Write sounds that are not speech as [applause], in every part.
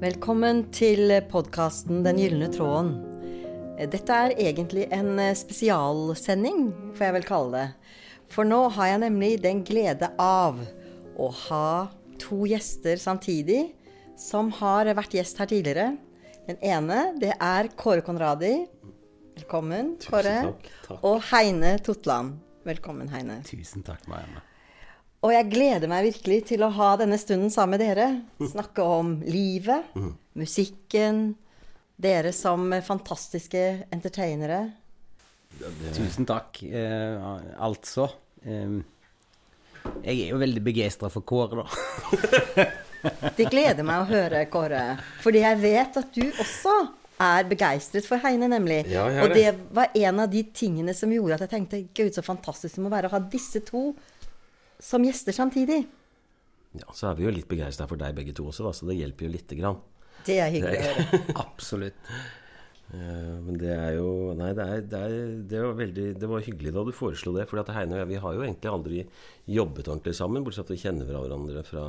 Velkommen til podkasten Den gylne tråden. Dette er egentlig en spesialsending, får jeg vel kalle det. For nå har jeg nemlig den glede av å ha to gjester samtidig som har vært gjest her tidligere. Den ene, det er Kåre Konradi. Velkommen, Kåre. takk, takk. Og Heine Totland. Velkommen, Heine. Tusen takk, Marianne. Og jeg gleder meg virkelig til å ha denne stunden sammen med dere. Snakke om livet, musikken, dere som fantastiske entertainere. Tusen takk. Eh, altså eh, Jeg er jo veldig begeistra for Kåre, da. [laughs] Det gleder meg å høre, Kåre. Fordi jeg vet at du også er begeistret for Heine, nemlig. Ja, og det var en av de tingene som gjorde at jeg tenkte gud, så fantastisk det må være å ha disse to som gjester samtidig. Ja, Så er vi jo litt begeistra for deg begge to også, da, så det hjelper jo lite grann. Det er hyggelig å høre. [laughs] Absolutt. Eh, Men det er jo Nei, det, er, det, er, det var veldig Det var hyggelig da du foreslo det. For Heine og jeg vi har jo egentlig aldri jobbet ordentlig sammen, bortsett fra at vi kjenner hverandre fra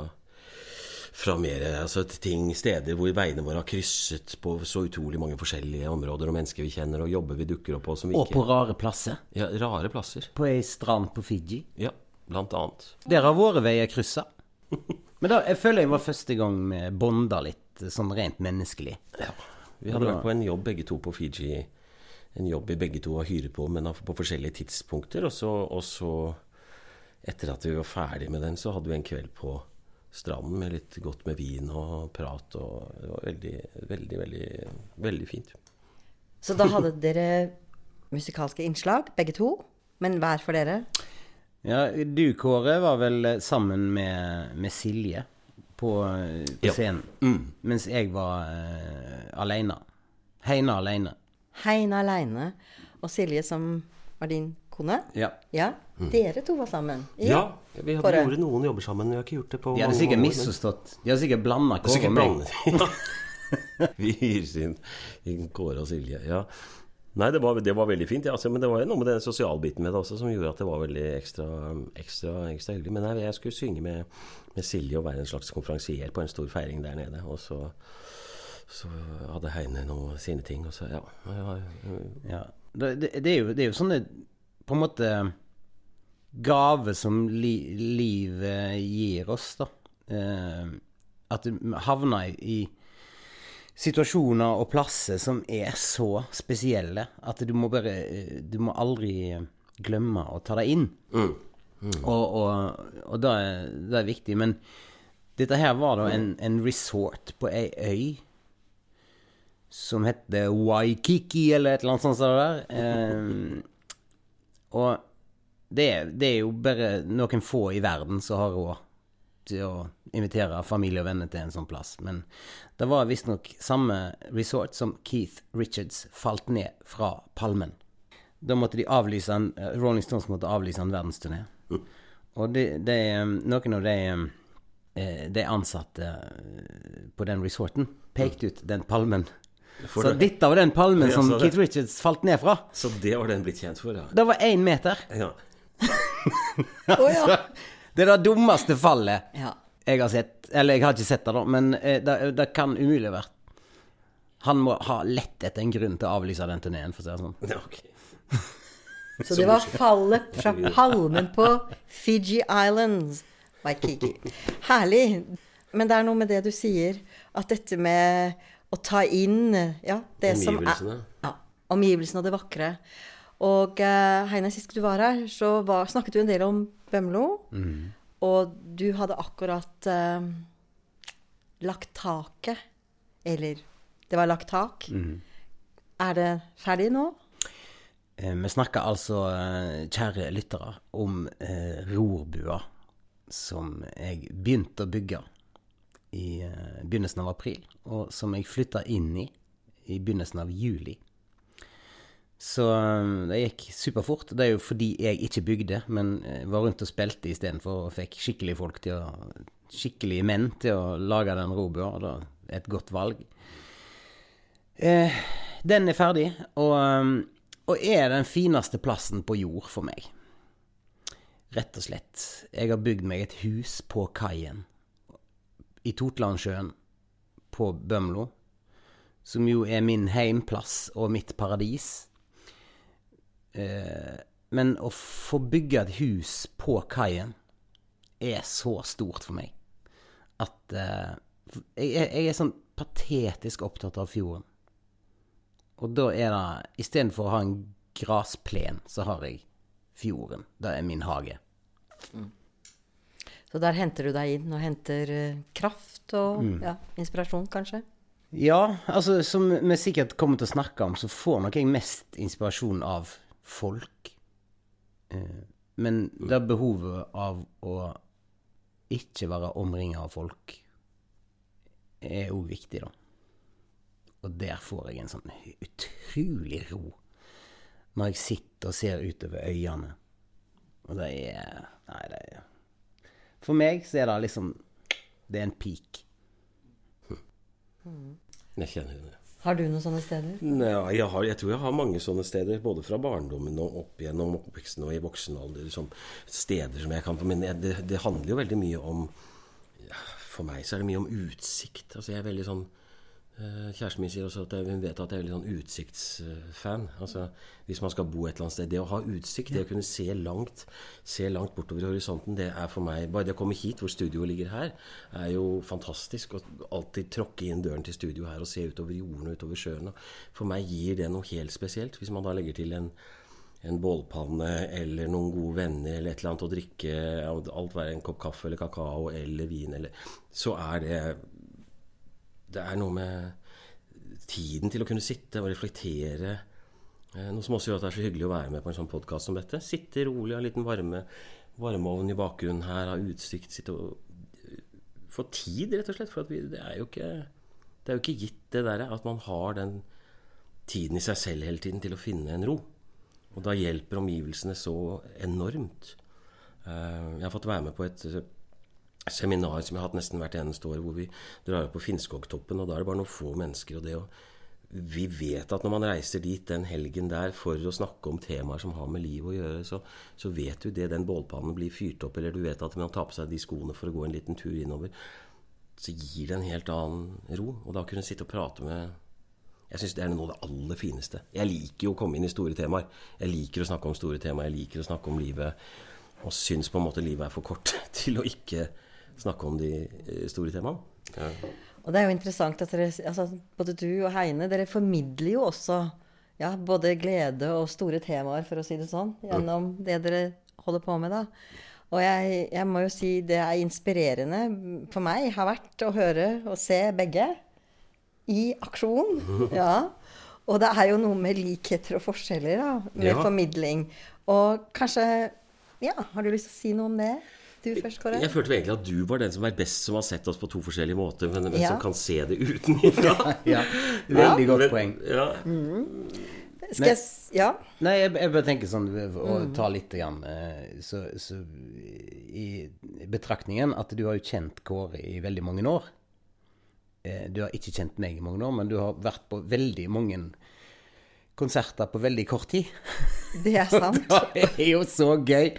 fra mer altså, ting, steder hvor veiene våre har krysset på så utrolig mange forskjellige områder, og mennesker vi kjenner, og jobber vi dukker opp på som vi Og på rare plasser. Ja, rare plasser. På ei strand på Fiji. Ja, blant annet. Der har våre veier kryssa. Men da, jeg føler jeg var første gang vi bonda litt, sånn rent menneskelig. Ja. Vi hadde vært på en jobb begge to på Fiji. En jobb vi begge to har hyre på, men på forskjellige tidspunkter. Og så, og så, etter at vi var ferdig med den, så hadde vi en kveld på stranden med litt godt med vin og prat. Og det var veldig, veldig, veldig, veldig fint. Så da hadde dere musikalske innslag, begge to. Men hver for dere. Ja, du, Kåre, var vel eh, sammen med, med Silje på, eh, på Ja. scenen. Mens jeg var uh, aleine. Heine aleine. Heine aleine. Og Silje, som var din kone. Ja. Ja, dere to var sammen. Ja, vi hadde gjort noen jobber sammen. Vi har ikke gjort det på De hadde sikkert misforstått. De hadde sikkert blanda Kåre og meg. Ja. [laughs] [laughs] Vi hyrer inn, inn Kåre og Silje. Ja. Nei, det var, det var veldig fint. Ja, altså, men det var noe med den sosialbiten med det også som gjorde at det var veldig ekstra, ekstra, ekstra hyggelig. Men jeg, jeg skulle synge med, med Silje og være en slags konferansier på en stor feiring der nede. Og så, så hadde Heine noe sine ting. Og så, ja, ja, Ja. Det, det, er jo, det er jo sånne på en måte gaver som li, livet gir oss, da. Eh, at du havner i, i situasjoner og plasser som er så spesielle at du må bare Du må aldri glemme å ta deg inn. Og, og, og det, er, det er viktig. Men dette her var da en, en resort på ei øy som heter Waikiki, eller et eller annet sånt der. Eh, og det, det er jo bare noen få i verden som har råd til å invitere familie og venner til en sånn plass. Men det var visstnok samme resort som Keith Richards falt ned fra palmen. Da måtte de avlyse en, eh, Rolling Stones måtte avlyse en verdensturné. Og det, det, er, noen av de, eh, de ansatte eh, på den resorten pekte ut den palmen. For så det- dette var den palmen Ja, som det- Keith Richards falt ned fra. Så det var den blitt kjent for, ja. Det var én meter. ja. [laughs] Å ja. Det er det dummeste fallet ja. jeg har sett. Eller jeg har ikke sett det, da, men eh, det, det kan umulig ha vært Han må ha lett etter en grunn til å avlyse den turneen, for å si det sånn. ja okay. [laughs] Så det var fallet fra palmen på Fiji Islands. Waikiki. Herlig. Men det er noe med det du sier, at dette med å ta inn ja, det som er ja, Omgivelsene og det vakre. Og eh, Heine, sist du var her, så var, snakket du en del om Bømlo. Og du hadde akkurat eh, lagt taket. Eller det var lagt tak. Er det ferdig nå? Eh, Vi snakker altså, eh, kjære lyttere, om eh, rorbua som jeg begynte å bygge i eh, begynnelsen av april, og som jeg flytta inn i i begynnelsen av juli. Så eh, det gikk superfort. Det er jo fordi jeg ikke bygde, men eh, var rundt og spilte istedenfor og fikk skikkelige folk til å Skikkelige menn til å lage den robua. Det et godt valg. Eh, den er ferdig, og, um, og er den fineste plassen på jord for meg. Rett og slett. Jeg har bygd meg et hus på kaien i Totlandsjøen på Bømlo, som jo er min heimplass og mitt paradis. Eh, men å få bygge et hus på kaien er så stort for meg at eh, jeg, er- sånn patetisk opptatt av fjorden. Og da er det Istedenfor å ha en grasplen, så har jeg fjorden. Det er min hage. Så der henter du deg inn og henter eh, kraft og Mm. ja, inspirasjon, kanskje? Ja, altså som vi sikkert kommer til å snakke om, så får nok jeg mest inspirasjon av folk. Eh, Men det behovet av å ikke være omringa av folk er òg viktig, da. Og der får jeg en sånn utrolig ro når jeg sitter og ser utover øyene. Og det er Nei, det er For meg så er det liksom Det er en peak. Jeg kjenner det. Har du noen sånne steder? Nei, jeg, har, jeg tror jeg har mange sånne steder, både fra barndommen og opp gjennom oppveksten og i voksen alder. Som steder som jeg kan Men det, det handler jo veldig mye om For meg så er det mye om utsikt. Altså jeg er veldig sånn Kjæresten min sier også at jeg, hun vet at jeg er litt sånn utsiktsfan. Altså Hvis man skal bo et eller annet sted Det å ha utsikt, det å kunne se langt Se langt bortover horisonten, det er for meg Bare det å komme hit, hvor studioet ligger her, er jo fantastisk. Å alltid tråkke inn døren til studio her og se utover jordene og utover sjøen. For meg gir det noe helt spesielt. Hvis man da legger til en en bålpanne eller noen gode venner eller et eller annet å drikke, alt være en kopp kaffe eller kakao eller vin eller Så er det Det er noe med tiden til å kunne sitte og reflektere. Eh, Noe som også gjør at det er så hyggelig å være med på en sånn podkast som dette. Sitte rolig, ha en liten varme varmeovn i bakgrunnen her, ha utsikt, sitte og eh, Få tid, rett og slett. For vi, det er ikke Det er jo ikke gitt, det derre at man har den tiden i seg selv hele tiden til å finne en ro. Og da hjelper omgivelsene så enormt. Eh, Jeg har fått være med på et seminar som jeg har hatt nesten hvert eneste år, hvor vi drar opp på Finnskogtoppen, og da er det bare noen få mennesker. og det å vi vet at når man reiser dit den helgen der for å snakke om temaer som har med liv å gjøre, så, så vet du det den bålpannen blir fyrt opp, eller du vet at man tar på seg de skoene for å gå en liten tur innover, så gir det en helt annen ro. Og da kunne sitte og prate med Jeg syns det er noe av det aller fineste. Jeg liker jo å komme inn i store temaer. Jeg liker å snakke om store temaer. Jeg liker å snakke om livet. Og syns på en måte livet er for kort [laughs] til å ikke snakke om de eh, store temaene. Ja. Og det er jo interessant at dere, altså, både du og Heine, dere formidler jo også ja, både glede og store temaer, for å si det sånn, gjennom det dere holder på med, da. Og jeg, jeg må jo si det er inspirerende for meg har vært å høre og se begge i aksjon. [laughs] Ja. Og det er jo noe med likheter og forskjeller, da, med Ja. formidling. Og kanskje Ja, har du lyst til å si noe om det? Du først, Kåre? Jeg følte egentlig at du var den som er best som har sett oss på to forskjellige måter, men, men Ja. som kan se det utenfra. [laughs] Ja, veldig godt poeng. Ja. Skal jeg Ja? Nei, jeg, jeg bare tenker sånn å ta litt grann, eh, så, så i betraktningen at du har jo kjent Kåre i veldig mange år. Eh, Du har ikke kjent meg i mange år, men du har vært på veldig mange konserter på veldig kort tid. Det er [laughs] sant. Det er jo så gøy!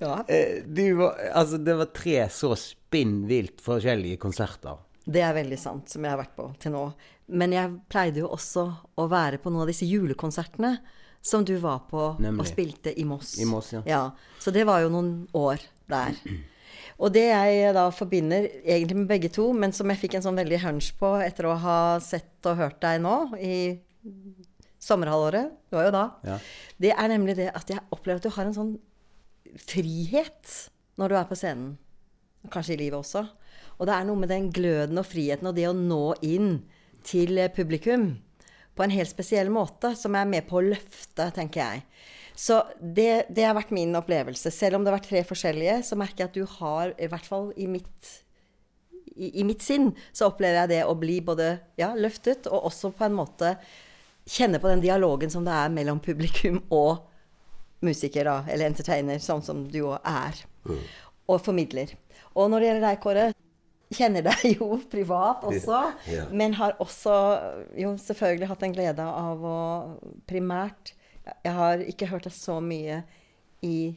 Ja. Eh, Du var, altså, det var tre så spinn vilt forskjellige konserter. Det er veldig sant, som jeg har vært på til nå. Men jeg pleide jo også å være på noen av disse julekonsertene som du var på Nemlig. og spilte i Moss. I Moss, ja. Så det var jo noen år der. [clears throat] Og det jeg da forbinder egentlig med begge to, men som jeg fikk en sånn veldig hunch på etter å ha sett og hørt deg nå i sommerhalvåret, det var jo da, Ja. det er nemlig det at jeg opplever at du har en sånn frihet når du er på scenen. Kanskje i livet også. Og det er noe med den gløden og friheten og det å nå inn til eh, publikum på en helt spesiell måte, som er med på å løfte, tenker jeg. Så det, det har vært min opplevelse. Selv om det har vært tre forskjellige, så merker jeg at du har, i hvert fall i mitt, i, i mitt sinn, så opplever jeg det å bli både ja, løftet, og også på en måte kjenne på den dialogen som det er mellom publikum og musiker, da, eller entertainer, sånn som du jo er. Og formidler. Og når det gjelder deg, Kåre, kjenner deg jo privat også, Ja. men har også jo selvfølgelig hatt en glede av å primært Jeg har ikke hørt deg så mye i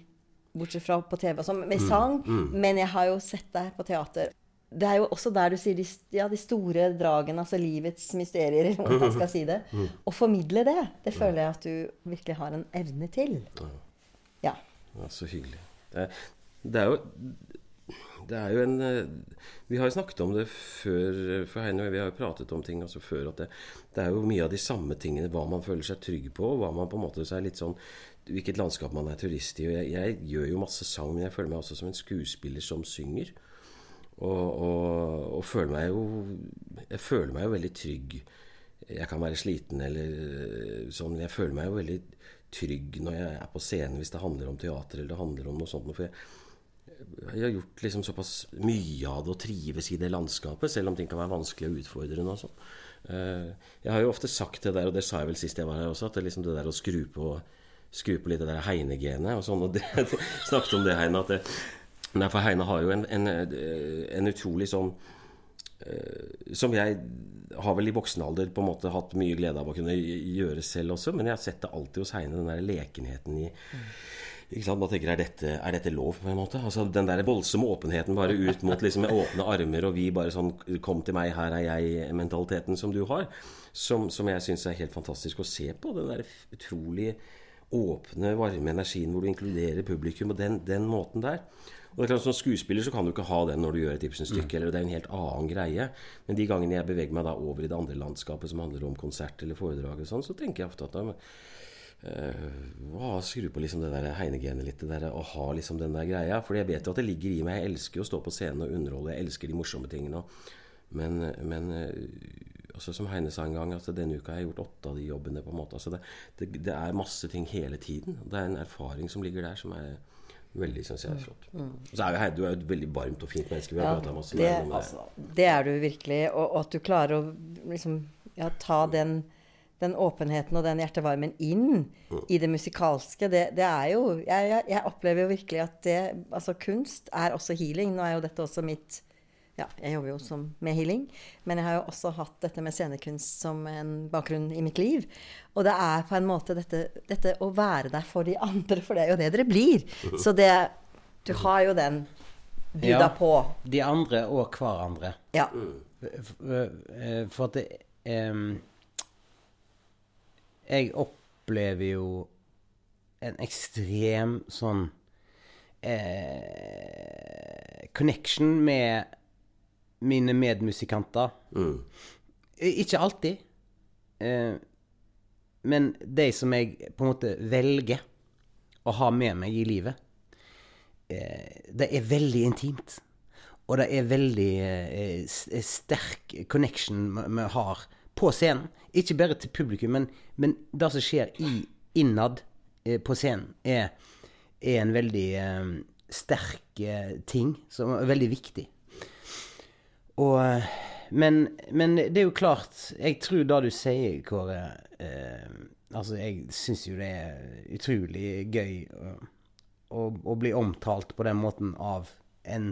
Bortsett fra på TV og sånn, med sang, men jeg har jo sett deg på teater. Det er jo også der du sier de, ja, de store dragene, altså livets mysterier, [laughs] om man skal si det. Å formidle det, det føler jeg at du virkelig har en evne til. Ja. Ja, så hyggelig. Det er, det er jo det er jo en eh, Vi har jo snakket om det før, for Heine, vi har jo pratet om ting altså før. At det, det, er jo mye av de samme tingene. Hva man føler seg trygg på. Hva man på en måte er litt sånn Hvilket landskap man er turist i. Jeg, jeg, gjør jo masse sang, men jeg føler meg også som en skuespiller som synger. Og, og, og føler meg jo Jeg føler meg jo veldig trygg. Jeg kan være sliten eller eh, sånn, men jeg føler meg jo veldig trygg når jeg er på scenen hvis det handler om teater eller det handler om noe sånt. For jeg, jeg har gjort liksom såpass mye av det og trives i det landskapet, selv om ting kan være vanskelig og utfordrende. og sånn. Eh, jeg har jo ofte sagt det der, og det sa jeg vel sist jeg var her også, at det, liksom det der å skru på, skru på litt det der Heine-genet og sånn. Og det, [laughs] snakket om det, Heine, at det, Nei, for Heine har jo en, en, en utrolig sånn uh, Som jeg har vel i voksen alder på en måte hatt mye glede av å kunne gjøre selv også, men jeg har sett det alltid hos Heine, den der lekenheten i. Ikke sant? Man tenker, er dette, er dette lov, på en måte? Altså Den der voldsomme åpenheten bare ut mot liksom åpne armer, og vi bare sånn Kom til meg, her er jeg-mentaliteten som du har. Som, som jeg syns er helt fantastisk å se på. Den der utrolig åpne, varme energien hvor du inkluderer publikum, og den, den måten der. Og det er klart Som skuespiller så kan du ikke ha den når du gjør et Ibsen-stykke. Eller Det er en helt annen greie. Men de gangene jeg beveger meg da over i det andre landskapet som handler om konsert eller foredrag, og sånn, så tenker jeg ofte at da, uh, skru på liksom det der Heinegenet litt. Det der, og ha liksom den der greia. For jeg vet jo at det ligger i meg. Jeg elsker å stå på scenen og underholde. Jeg elsker de morsomme tingene. Men, men også som Heine sa en gang, altså denne uka har jeg gjort åtte av de jobbene. på en måte. Altså det, det, det, er masse ting hele tiden. Det er en erfaring som ligger der, som er Veldig, syns jeg. er flott. Mm. Så er jo Heidi et veldig varmt og fint menneske. Vi har ja, det, altså, det er du virkelig. Og, og, at du klarer å liksom, ja, ta den, den, åpenheten og den hjertevarmen inn mm. i det musikalske. Det, det er jo jeg, jeg, jeg, opplever jo virkelig at det Altså, kunst er også healing. Nå er jo dette også mitt ja, jeg jobber jo som, med healing. Men jeg har jo også hatt dette med scenekunst som en bakgrunn i mitt liv. Og det er på en måte dette, dette å være der for de andre, for det er jo det dere blir. Så det Du har jo den bjuda ja, på. De andre og hverandre. Ja. For at det um, Jeg opplever jo en ekstrem sånn eh, connection med mine medmusikanter. Mm. Ikke alltid. Eh, men de som jeg på en måte velger å ha med meg i livet, eh, det er veldig intimt. Og det er veldig eh, sterk connection vi har på scenen. Ikke bare til publikum, men, men det som skjer i, innad eh, på scenen, er, er en veldig sterk ting som er veldig viktig. Og, men, men, det er jo klart Jeg tror det du sier, Kåre eh, Altså, jeg syns jo det er utrolig gøy å, å, å, bli omtalt på den måten av en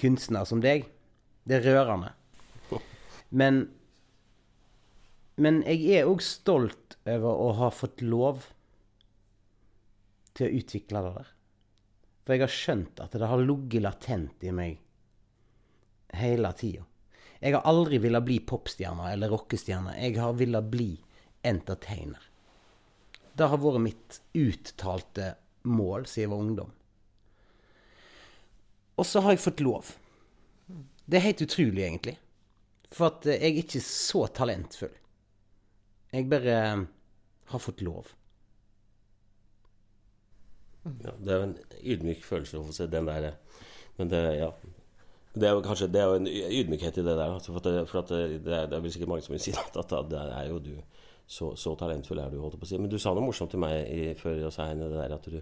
kunstner som deg. Det er rørende. Men, men jeg er òg stolt over å ha fått lov til å utvikle det der. For jeg har skjønt at det har ligget latent i meg hele tida. Jeg har aldri villet bli popstjerne eller rockestjerne. Jeg har villet bli entertainer. Det har vært mitt uttalte mål siden jeg var ungdom. Og så har jeg fått lov. Det er helt utrolig, egentlig. For at jeg er ikke så talentfull. Jeg bare har fått lov. Ja, det er en ydmyk følelse å få se den der Men det, ja, det er jo kanskje det er en ydmykhet i det der. Altså, for, at, for det, er, det, er, vel sikkert mange som vil si at, at, det er jo du så, så, talentfull er du, holdt på å si. Men du sa noe morsomt til meg i, før og sa det der at du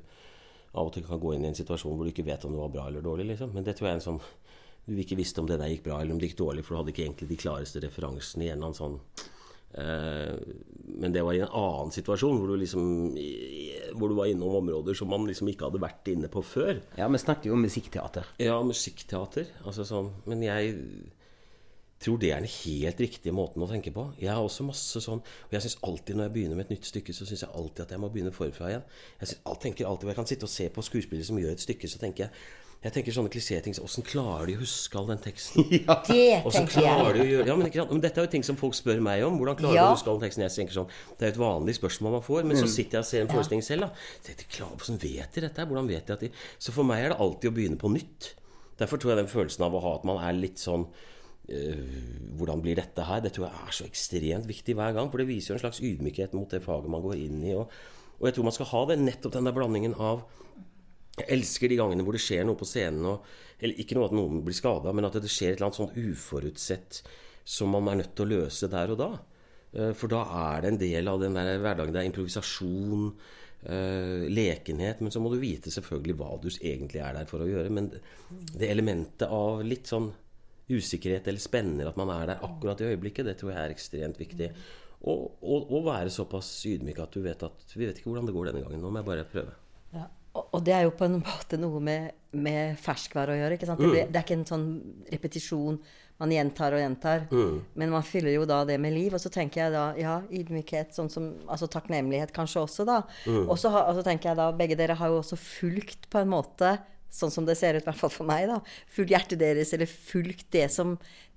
av og til kan gå inn i en situasjon hvor du ikke vet om det var bra eller dårlig. liksom. Men det tror jeg er en sånn Du ikke visste om det der gikk bra eller om det gikk dårlig, for du hadde ikke egentlig de klareste referansene i en eller annen sånn men det var i en annen situasjon, hvor du, liksom, hvor du var innom områder som man liksom ikke hadde vært inne på før. Ja, Vi snakket jo om musikkteater. Ja, musikkteater. Altså sånn. Men jeg tror det er den helt riktige måten å tenke på. Jeg har også masse sånn Og jeg synes alltid når jeg begynner med et nytt stykke, så syns jeg alltid at jeg må begynne forfra igjen. Jeg, synes, jeg tenker alltid, jeg kan sitte og se på skuespillere som gjør et stykke, så tenker jeg Jeg tenker sånne klisjéting Åssen klarer de å huske all den teksten? [laughs] Det Og tenker klarer jeg. de å gjøre ja, men, ikke sant? men dette er jo ting som folk spør meg om. Hvordan klarer Ja. du å huske all den teksten? Jeg tenker sånn, Det er jo et vanlig spørsmål man får. Men så sitter jeg og ser en forestilling selv. da tenker, klar, Hvordan vet de dette? Hvordan vet de at de Så for meg er det alltid å begynne på nytt. Derfor tror jeg den følelsen av å ha at man er litt sånn øh, hvordan blir dette her? Det tror jeg er så ekstremt viktig hver gang. For det viser jo en slags ydmykhet mot det faget man går inn i. Og, og jeg tror man skal ha det, nettopp den der blandingen av Jeg elsker de gangene hvor det skjer noe på scenen. Og, eller ikke noe at noen blir skada, men at det skjer et eller annet sånn uforutsett som man er nødt til å løse der og da. Eh, For da er det en del av den der hverdagen. Det er improvisasjon, eh, lekenhet. Men så må du vite selvfølgelig hva du egentlig er der for å gjøre. Men det- elementet av litt sånn usikkerhet eller spenner, at man er der akkurat i øyeblikket, det tror jeg er ekstremt viktig. Og, og, og være såpass ydmyk at du vet at vi vet ikke hvordan det går denne gangen. Nå må jeg bare prøve. Ja. Og, det er jo på en [laughs] måte noe med, med ferskvare å gjøre. ikke sant? Det, Mm. blir, det er ikke en sånn repetisjon man gjentar og gjentar. Mm. Men man fyller jo da det med liv. Og så tenker jeg da ja, ydmykhet, sånn som, altså takknemlighet kanskje også, da. Mm. Og så har- og så tenker jeg da, begge dere har jo også fulgt på en måte, sånn som det ser ut, i hvert fall for meg, da. Fulgt hjertet deres, eller fulgt det som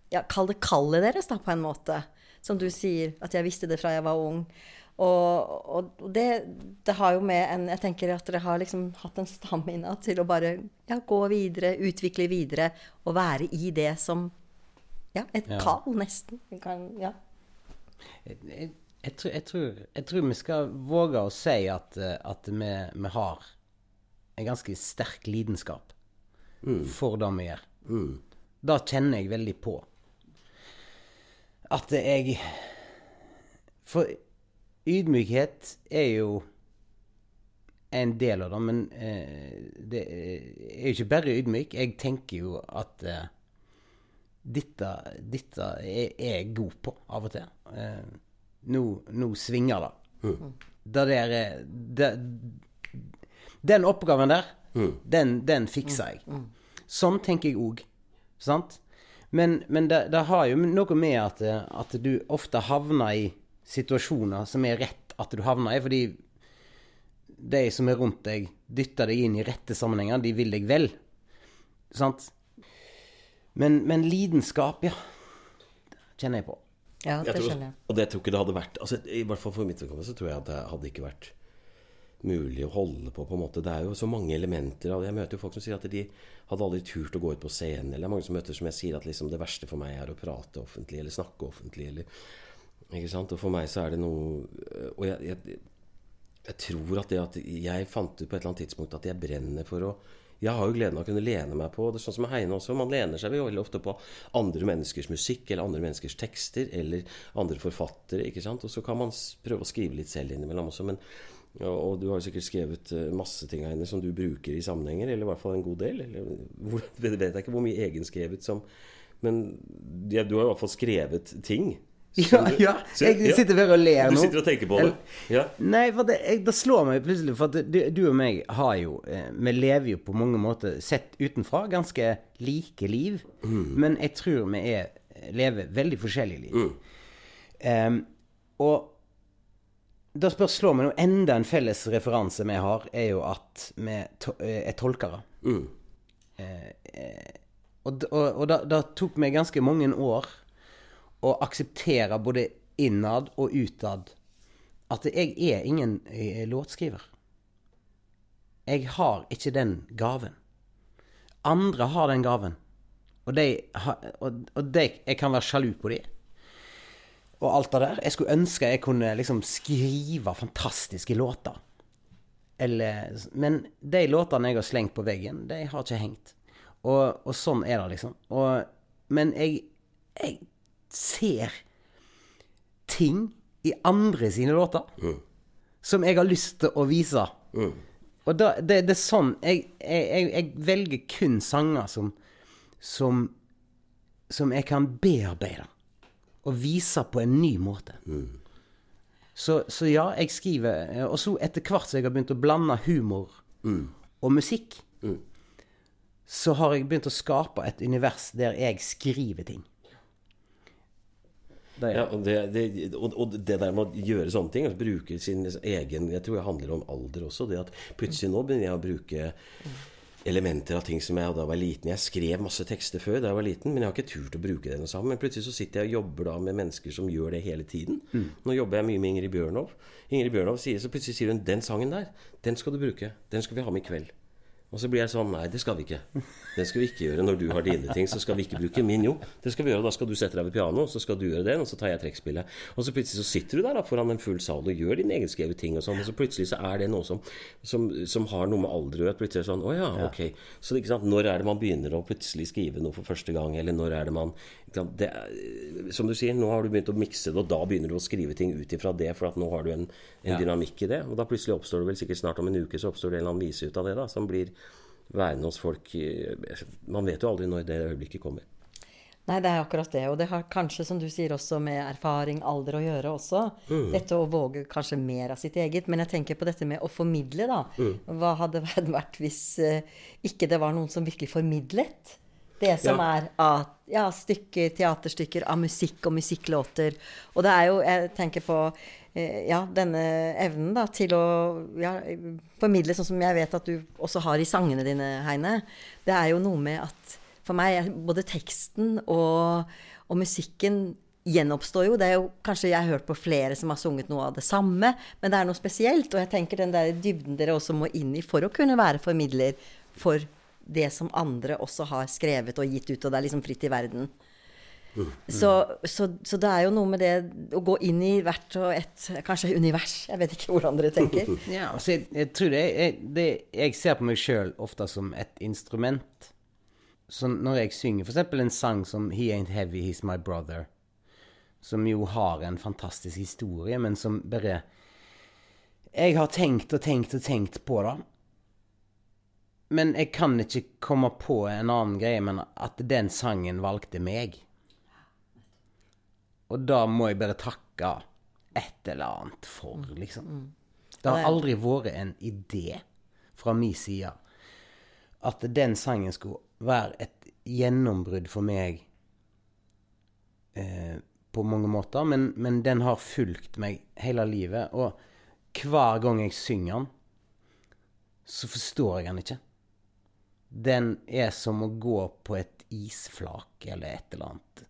ja, Kall det kallet deres, da, på en måte. Som du sier, at jeg visste det fra jeg var ung. Og, og det, det har jo med en Jeg tenker at dere har liksom hatt en stamina til å bare ja, gå videre, utvikle videre, og være i det som Ja, et Ja. kall, nesten. Kan, ja. Jeg, jeg, jeg, tror, jeg, tror, jeg tror vi skal våge å si at, at vi, vi har en ganske sterk lidenskap for det vi gjør. Det kjenner jeg veldig på. At jeg For ydmykhet er jo en del av det, men eh, det er jo ikke bare ydmyk. Jeg tenker jo at eh, dette, dette er er jeg god på av og til. Eh, nå, nå svinger det. Det der er det, Den oppgaven der, den, den fikser jeg. Sånn tenker jeg òg. Sant? Men, men det, det har jo noe med at, at du ofte havner i situasjoner som er rett at du havner i, fordi de som er rundt deg, dytter deg inn i rette sammenhenger. De vil deg vel. Sant? Men, men lidenskap, ja. Det kjenner jeg på. ja, det Jeg tror, skjønner jeg. Og det tror ikke det hadde vært altså, I hvert fall for mitt vedkommende så tror jeg at det hadde ikke vært mulig å holde på. på en måte. Det er jo så mange elementer av det. Jeg møter jo folk som sier at de hadde aldri turt å gå ut på scenen. Eller det er mange som møter som jeg sier at liksom det verste for meg er å prate offentlig eller snakke offentlig. Eller, ikke sant? Og for meg så er det noe Og jeg, jeg, jeg tror at det at jeg fant ut på et eller annet tidspunkt at jeg brenner for å jeg har jo gleden av å kunne lene meg på det, sånn som Heine også. Man lener seg veldig ofte på andre menneskers musikk eller andre menneskers tekster eller andre forfattere. ikke sant? Og så kan man prøve å skrive litt selv innimellom også. Men, og, du har jo sikkert skrevet eh, masse ting Heine, som du bruker i sammenhenger, eller i hvert fall en god del. Eller, [laughs] hvor, vet jeg ikke hvor mye egenskrevet som Men ja, du har i hvert fall skrevet ting. Ja, ja. Jeg sitter bare og ler Du sitter og tenker på det? Ja. Nei, for det, jeg, det slår meg plutselig, for at du, du og meg har jo eh, Vi lever jo på mange måter, sett utenfra, ganske like liv. Men jeg tror vi er, lever veldig forskjellige liv. Em, og da spør, slår meg nå enda en felles referanse vi har, er jo at vi to, eh, er tolkere. Mm. Uh, og og, og da, da tok meg ganske mange år å akseptere både innad og utad at jeg er ingen eh, låtskriver. Jeg har ikke den gaven. Andre har den gaven. Og, de, og, og de, jeg kan være sjalu på dem. Og alt det der. Jeg skulle ønske jeg kunne liksom skrive fantastiske låter. Eller, men de låtene jeg har slengt på veggen, de har ikke hengt. Og, og sånn er det, liksom. Og, men jeg, jeg ser ting i andre sine låter som jeg har lyst til å vise. Og da, det, det er sånn jeg, jeg, jeg, velger kun sanger som, som Som jeg kan bearbeide og vise på en ny måte. Så, så ja, jeg skriver Og så etter hvert som jeg har begynt å blande humor og musikk, så har jeg begynt å skape et univers der jeg skriver ting. Det Ja, og det, det, og, og det der med å gjøre sånne ting, altså bruke sin egen Jeg tror det handler om alder også. Det at plutselig nå begynner jeg å bruke elementer av ting som jeg da var liten. Jeg skrev masse tekster før da jeg var liten, men jeg har ikke turt å bruke det noe sammen. Men plutselig så sitter jeg og jobber da med mennesker som gjør det hele tiden. Nå jobber jeg mye med Ingrid Bjørnov. Ingrid Bjørnov sier så plutselig sier hun 'Den sangen der, den skal du bruke. Den skal vi ha med i kveld'. Og så blir jeg sånn Nei, det skal vi ikke. Det skal vi ikke gjøre når du har dine ting. Så skal vi ikke bruke min, jo. Det skal vi gjøre. Da skal du sette deg ved pianoet, så skal du gjøre det, og så tar jeg trekkspillet. Og så plutselig så sitter du der da foran en full sal og gjør dine egenskrevet ting og sånn, og så plutselig så er det noe som, som, som har noe med alder å gjøre. Plutselig sånn Å ja, ok. Så ikke sant, når er det man begynner å plutselig skrive noe for første gang, eller når er det man? Det Som du sier, nå har du begynt å mikse det, og da begynner du å skrive ting ut ifra det, for at nå har du en, en Ja. dynamikk i det. Og da plutselig oppstår det vel sikkert snart om en uke, så oppstår det en eller annen vise ut av det, da, som blir værende hos folk Man vet jo aldri når det øyeblikket kommer. Nei, det er akkurat det. Og det har kanskje, som du sier, også med erfaring, alder å gjøre også. Dette å våge kanskje mer av sitt eget. Men jeg tenker på dette med å formidle, da. Hva hadde vært hvis eh, ikke det var noen som virkelig formidlet? Det som Ja. er av ja, stykker, teaterstykker, av musikk og musikklåter. Og det er jo, jeg tenker på eh, ja, denne evnen da, til å ja, formidle, sånn som jeg vet at du også har i sangene dine, Heine. Det er jo noe med at for meg er både teksten og, og musikken gjenoppstår jo. Det er jo kanskje jeg har hørt på flere som har sunget noe av det samme, men det er noe spesielt. Og jeg tenker den der dybden dere også må inn i for å kunne være formidler for det som andre også har skrevet og gitt ut, og det er liksom fritt i verden. Så, så, så det er jo noe med det å gå inn i hvert og et kanskje univers. Jeg vet ikke hvordan dere tenker. [laughs] Ja, altså jeg, jeg tror det, jeg, det Jeg ser på meg sjøl ofte som et instrument. Så når jeg synger f.eks. en sang som 'He Ain't Heavy, He's My Brother', som jo har en fantastisk historie, men som bare Jeg har tenkt og tenkt og tenkt på det. Men jeg kan ikke komme på en annen greie men at den sangen valgte meg. Og da må jeg bare takke et eller annet for, liksom. Det har aldri vært en idé fra min side at den sangen skulle være et gjennombrudd for meg eh, på mange måter, men, men den har fulgt meg hele livet. Og hver gang jeg synger den, så forstår jeg den ikke. Den er som å gå på et isflak eller et eller annet.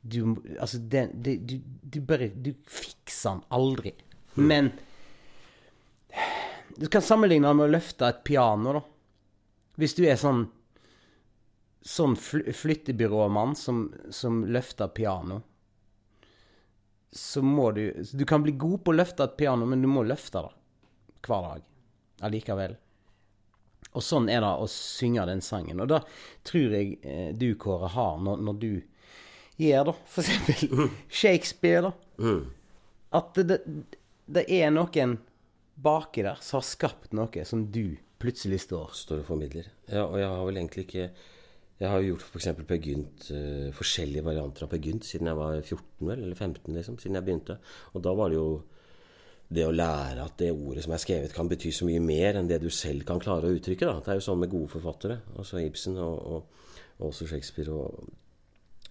Du, altså, den, det, du, du bare Du fikser den aldri. Men du kan sammenligne det med å løfte et piano, da. Hvis du er sånn Sånn fly, flyttebyråmann som, som løfter piano, så må du Du kan bli god på å løfte et piano, men du må løfte det hver dag allikevel. Og sånn er det å synge den sangen. Og da tror jeg eh, du, Kåre, har når, når du gjør da, for eksempel Shakespeare, da. At det, det, det er noen baki der som har skapt noe som du plutselig står Står og formidler. Ja, og jeg har vel egentlig ikke Jeg har jo gjort f.eks. Per Gynt, uh, forskjellige varianter av Per Gynt siden jeg var 14 vel, eller 15, liksom, siden jeg begynte. Og da var det jo det å lære at det ordet som er skrevet, kan bety så mye mer enn det du selv kan klare å uttrykke. Da. Det er jo sånn med gode forfattere, altså Ibsen og, og, og også Shakespeare og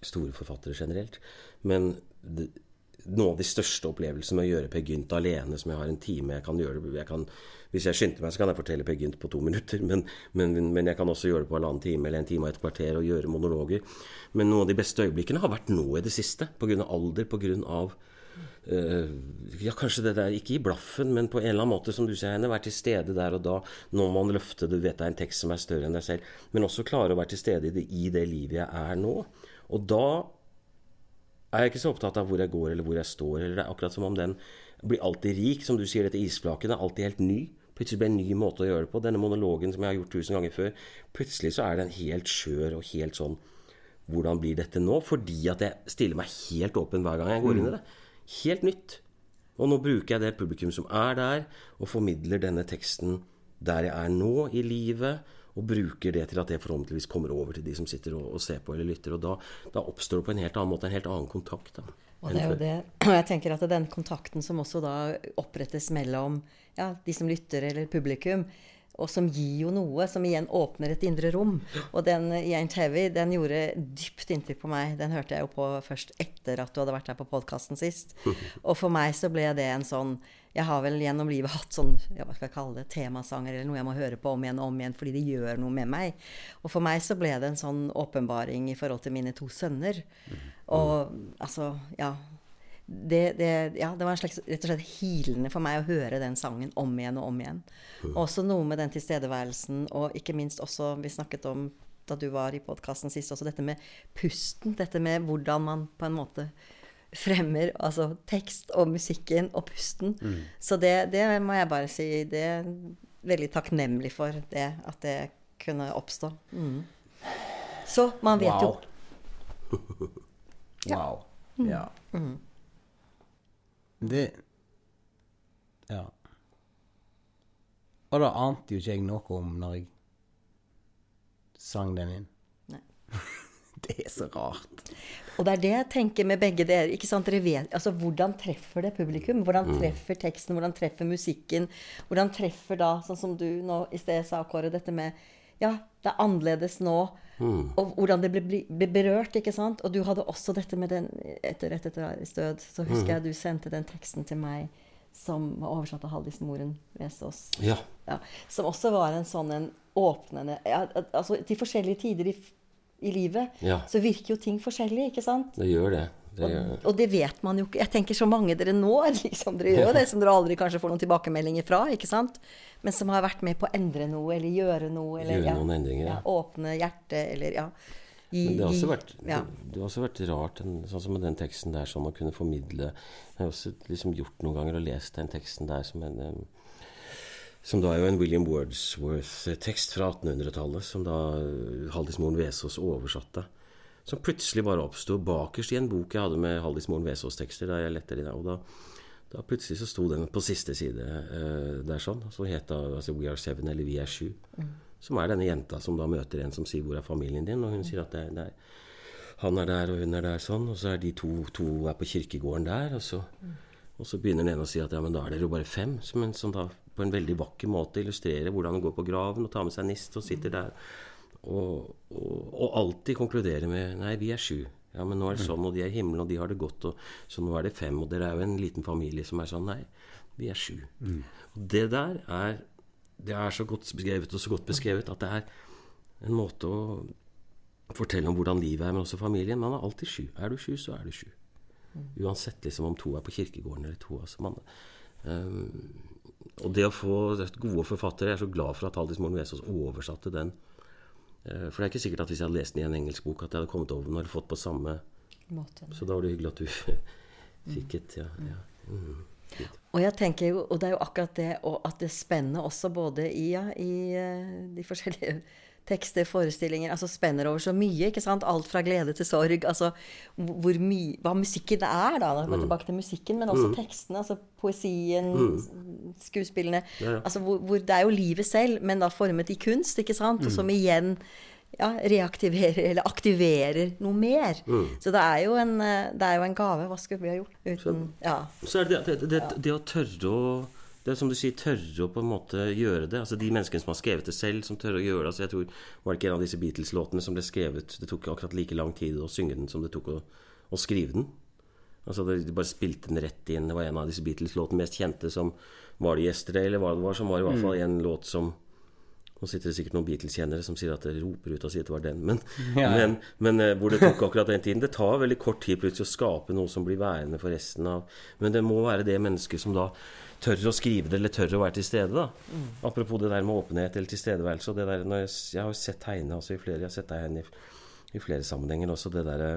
store forfattere generelt. Men det, noen av de største opplevelsene med å gjøre Per Gynt alene, som jeg har en time jeg kan gjøre jeg kan, Hvis jeg skynder meg, så kan jeg fortelle Per Gynt på to minutter, men, men, men jeg kan også gjøre det på halvannen time eller en time og et kvarter og gjøre monologer. Men noen av de beste øyeblikkene har vært nå i det siste, pga. alder, pga. Uh, ja, kanskje det der Ikke i blaffen, men på en eller annen måte, som du sier, henne, være til stede der og da. Når man løfter Du vet det er en tekst som er større enn deg selv. Men også klare å være til stede i det, i det livet jeg er nå. Og da er jeg ikke så opptatt av hvor jeg går eller hvor jeg står. Eller det er akkurat som om den blir alltid rik. Som du sier, dette isflaket er alltid helt ny. Plutselig blir det en ny måte å gjøre det på. Denne monologen som jeg har gjort tusen ganger før, plutselig så er den helt skjør og helt sånn Hvordan blir dette nå? Fordi at jeg stiller meg helt åpen hver gang jeg går inn i det. Helt nytt. Og nå bruker jeg det publikum som er der, og formidler denne teksten der jeg er nå i livet. Og bruker det til at det forhåpentligvis kommer over til de som sitter og, og ser på eller lytter. Og da, da, oppstår det på en helt annen måte en helt annen kontakt. Da, og det er jo det. [clears throat] Og jeg tenker at den kontakten som også da opprettes mellom ja, de som lytter eller publikum, og som gir jo noe, som igjen åpner et indre rom. Og den Ain't Heavy den gjorde dypt inntrykk på meg. Den hørte jeg jo på først etter at du hadde vært her på podkasten sist. [laughs] Og for meg så ble det en sånn Jeg har vel gjennom livet hatt sånn ja, hva skal jeg kalle det, temasanger eller noe jeg må høre på om igjen og om igjen fordi det gjør noe med meg. Og for meg så ble det en sånn åpenbaring i forhold til mine to sønner. Og altså, ja det, det, ja, det var en slags rett og slett hilende for meg å høre den sangen om igjen og om igjen. Også noe med den tilstedeværelsen, og ikke minst også Vi snakket om da du var i podkasten sist, også dette med pusten. Dette med hvordan man på en måte fremmer altså tekst og musikken og pusten. Mm. Så det, det må jeg bare si Det er veldig takknemlig for det, at det kunne oppstå. Mm. Så man vet Wow. jo [laughs] Ja. Wow. Ja. Mm. Det Ja. Og da ante jo ikke jeg noe om når jeg sang den inn. Nei. [laughs] det er så rart. Og det er det jeg tenker med begge dere. ikke sant? Dere vet, altså Hvordan treffer det publikum? Hvordan treffer teksten? Hvordan treffer musikken? Hvordan treffer da, sånn som du nå i sted sa, Kåre, dette med Ja, det er annerledes nå. Og hvordan det ble, berørt, ikke sant? Og du hadde også dette med den Etter Rett etter Aris død, så husker jeg du sendte den teksten til meg som var oversatt av Haldis Moren Vesaas. Ja. Ja, som også var en sånn en åpnende ja, Altså til forskjellige tider i, i livet Ja. så virker jo ting forskjellig, ikke sant? Det gjør det. Det. Og, og det vet man jo ikke. Jeg tenker så mange dere når, [laughs] liksom. Dere gjør jo det som dere aldri kanskje får noen tilbakemeldinger fra, ikke sant? Men som har vært med på å endre noe, eller gjøre noe, eller Gjøre noen endringer, ja. åpne hjertet, eller ja. I, Men det har også vært, ja. det, det har også vært rart, en, sånn som med den teksten der, sånn å kunne formidle Jeg har også liksom gjort noen ganger og lest den teksten der som en um, Som da er jo en William Wordsworth-tekst fra 1800-tallet, som da Haldis Moren Vesaas oversatte. Som plutselig bare oppsto bakerst i en bok jeg hadde med Haldis Moren Vesaas-tekster. Da jeg lette i det, og da, da plutselig så sto den på siste side eh, der sånn. som het da altså We Are Seven, eller Vi er sju. Som er denne jenta som da møter en som sier 'Hvor er familien din?' Og hun sier at det, er- det er han er der, og hun er der sånn. Og så er de to, to er på kirkegården der. Og så, og så begynner den ene å si at ja, men da er dere jo bare fem. Som, en, som da på en veldig vakker måte illustrerer hvordan hun går på graven og tar med seg nist og sitter der. Og, og, og alltid konkludere med nei, vi er sju. Ja, men nå er det sånn, og de er i himmelen, og de har det godt, og, så nå er det fem. Og dere er jo en liten familie som er sånn nei, vi er sju. Og det der er det er så godt beskrevet og så godt beskrevet at det er en måte å fortelle om hvordan livet er, men også familien. Man er alltid sju. Er du sju, så er du sju. Uansett liksom om to er på kirkegården eller to altså man, um, Og det å få gode forfattere Jeg er så glad for at Haldis Moren Vesaas oversatte den. Eh, for det er ikke sikkert at hvis jeg hadde lest den i en engelsk bok, at jeg hadde kommet over den og fått på samme måte. Så da var det hyggelig at du [laughs] fikk et Ja. ja. Mm. Og jeg tenker jo, og det er jo akkurat det, og at det spenner også både i, ja, i eh, de forskjellige tekster, forestillinger, altså spenner over så mye, ikke sant? Alt fra glede til sorg, altså hvor mye, hva musikken er da, da går tilbake til musikken, men også tekstene, altså poesien, skuespillene, Ja, ja. altså hvor, hvor det er jo livet selv, men da formet i kunst, ikke sant? Og som igjen ja, reaktiverer eller aktiverer noe mer. Så det er, jo en, eh, det er jo en gave. Hva skulle vi ha gjort uten Ja. Så er det det, det, det, det å tørre å det er som du sier, tørre å på en måte gjøre det. Altså De menneskene som har skrevet det selv, som tør å gjøre det. altså jeg tror, Var det ikke en av disse Beatles-låtene som ble skrevet Det tok akkurat like lang tid å synge den som det tok å, å skrive den. Altså De bare spilte den rett inn. Det var en av disse Beatles-låtene mest kjente som Var det 'Yesterday', eller hva det var, som var i hvert fall en låt som nå sitter det sikkert noen Beatles-kjennere som sier at det roper ut og sier at det var den. Men, [laughs] Ja. men, men eh, hvor det tok akkurat den tiden. Det tar veldig kort tid plutselig å skape noe som blir værende for resten av Men det må være det mennesket som da tør å skrive det, eller tør å være til stede. da Apropos det der med åpenhet eller tilstedeværelse. Og det der, når jeg, jeg har sett tegne altså, i flere Jeg har sett deg i, i flere sammenhenger også. Det derre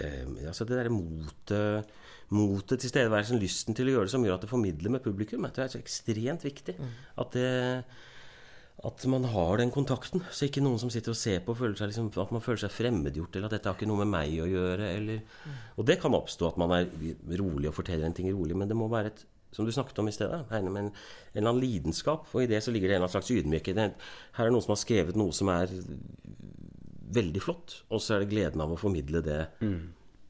eh, altså det derre motet Motet, tilstedeværelsen, lysten til å gjøre det som gjør at det formidler med publikum. Det er så ekstremt viktig. At det at man har den kontakten. Så ikke noen som sitter og ser på, føler seg liksom, at man føler seg fremmedgjort, eller at dette har ikke noe med meg å gjøre. Eller, og det kan oppstå at man er rolig og forteller en ting rolig, men det må være et som du snakket om i stedet, med en, en eller annen lidenskap. Og i det så ligger det en eller annen slags ydmykhet. Her er noen som har skrevet noe som er veldig flott, og så er det gleden av å formidle det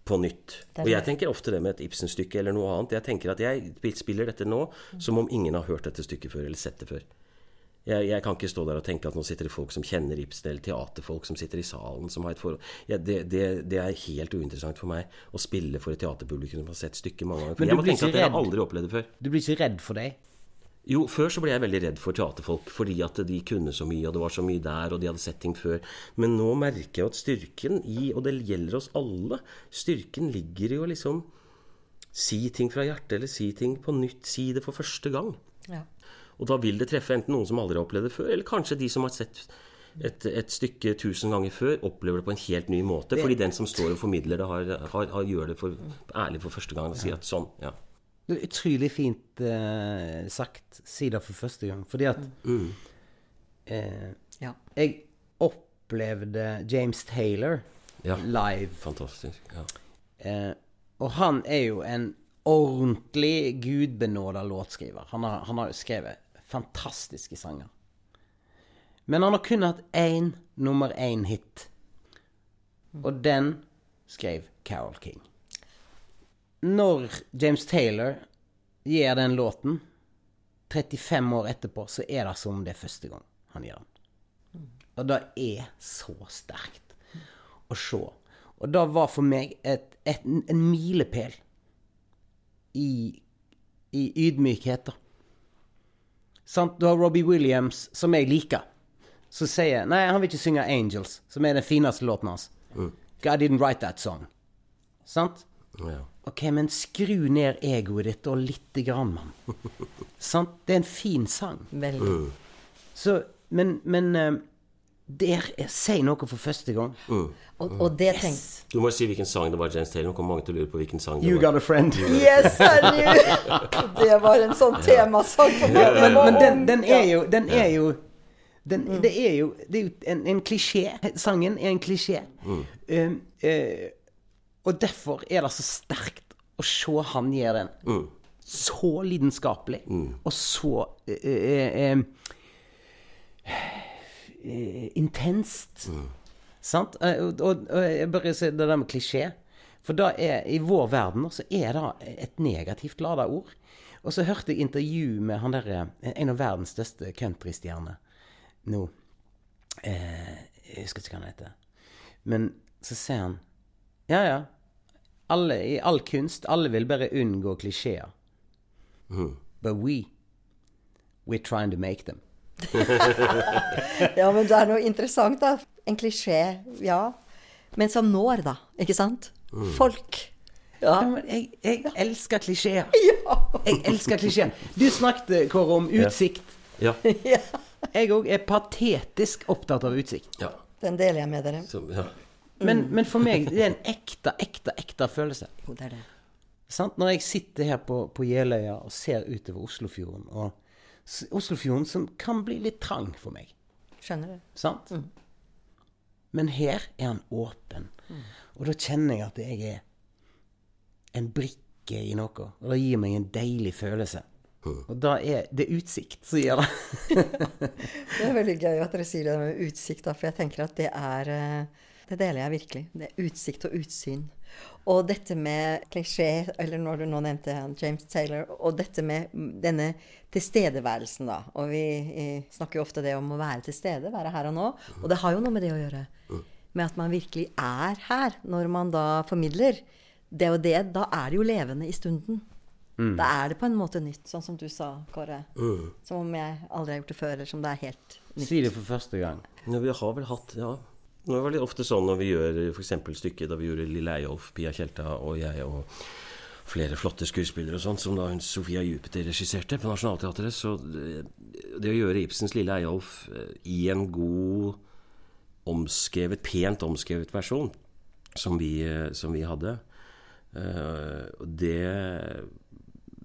på nytt. Og jeg tenker ofte det med et Ibsen-stykke eller noe annet. Jeg tenker at jeg spiller dette nå som om ingen har hørt dette stykket før eller sett det før. Jeg, jeg, kan ikke stå der og tenke at nå sitter det folk som kjenner Ibsen, eller teaterfolk som sitter i salen som har et forhold ja, det, det, det, er helt uinteressant for meg å spille for et teaterpublikum som har sett stykket mange ganger. Men jeg må tenke at det har aldri opplevd det før. Du blir ikke redd for deg? Jo, før så ble jeg veldig redd for teaterfolk, fordi at de kunne så mye, og det var så mye der, og de hadde sett ting før. Men nå merker jeg at styrken i, og det gjelder oss alle, styrken ligger i å liksom si ting fra hjertet, eller si ting på nytt, si det for første gang. Ja. Og da vil det treffe enten noen som aldri har opplevd det før, eller kanskje de som har sett et, et stykke tusen ganger før, opplever det på en helt ny måte. Fordi den som står og formidler det, har, har, har gjør det for, ærlig for første gang og sier at sånn, ja. Det er utrolig fint eh, sagt. Si det for første gang. Fordi at Mm. eh, Ja. Jeg opplevde James Taylor Ja. live. Fantastisk. Ja. Eh, og han er jo en ordentlig gudbenåda låtskriver. Han har, han har skrevet fantastiske sanger. Men han har kun hatt én nummer én-hit. Og den skrev Carol King. Når James Taylor gir den låten, 35 år etterpå, så er det som om det er første gang han gjør den. Og det er så sterkt å se. Og det var for meg et, et, en milepæl i, i ydmykhet, da. Sant? Du har Robbie Williams, som jeg liker, som sier Nei, han vil ikke synge 'Angels', som er den fineste låten hans. God didn't write that song. Sant? Ja. Ok, men skru ned egoet ditt og lite grann, mann. [laughs] Sant? Det er en fin sang. Veldig. Så, men, men eh, der er- sier noe for første gang. Og, og det tenk... Du må si hvilken sang det var, James Taylor. Nå kommer mange til å lure på hvilken sang det You var. got a friend. Yes, I! [laughs] Det var en sånn temasang for meg. Men, men den, den er jo Den er jo den, Det er jo Det er jo en, en klisjé. Sangen er en klisjé. Um, uh, og derfor er det så sterkt å se han gjøre den. Så lidenskapelig. Og så uh, eh, eh, intenst. Sant? Eh, Og, og, og jeg bare sier det der med klisjé. For da er, i vår verden så er det et negativt lada ord. Og så hørte jeg intervju med han der, en av verdens største countrystjerner nå. Eh, jeg husker ikke hva han heter. Men så sier han Ja, ja. Alle, I all kunst, alle vil bare unngå klisjeer. But we, we're trying to make them. [laughs] Ja, men det er noe interessant, da. En klisjé, ja. Men som når, da. Ikke sant? Folk. Ja, Ja. men jeg, jeg elsker klisjeer. [laughs] Ja. Jeg elsker klisjeer. Du snakket, Kåre, om utsikt. Ja. [laughs] ja. Jeg òg er patetisk opptatt av utsikt. ja. Den deler jeg med dere. Som, ja. Men, men for meg det er en ekte, ekte, ekte følelse. Jo, det er det. Sant? Når jeg sitter her på, på Jeløya og ser utover Oslofjorden, og Oslofjorden som kan bli litt trang for meg, Skjønner du? sant? Men her er han åpen, og da kjenner jeg at jeg er en brikke i noe, og det gir meg en deilig følelse. Og da er det utsikt som gjør det. Det er veldig gøy at dere sier det med utsikt, da, for jeg tenker at det er eh, Det deler jeg virkelig. Det er utsikt og utsyn. Og dette med klisjé, eller når du nå nevnte James Taylor, og dette med mm, denne tilstedeværelsen, da. Og vi snakker jo ofte det om å være til stede, være her og nå. Og det har jo noe med det å gjøre. Med at man virkelig er her når man da formidler. Det og det, da er det jo levende i stunden. Da er det på en måte nytt, sånn som du sa, Kåre. Som om jeg aldri har gjort det før, eller som det er helt nytt. Si det for første gang. Ja, vi har vel hatt Ja. Det ofte sånn når vi gjør f.eks. stykket da vi gjorde Lille Eyolf, Pia Tjelta og jeg og flere flotte skuespillere og sånt, som da Sofia Jupiter regisserte på Nationaltheatret. Så det, å gjøre Ibsens Lille Eyolf eh, i en god, omskrevet, pent omskrevet versjon, som vi, eh, som vi hadde eh, det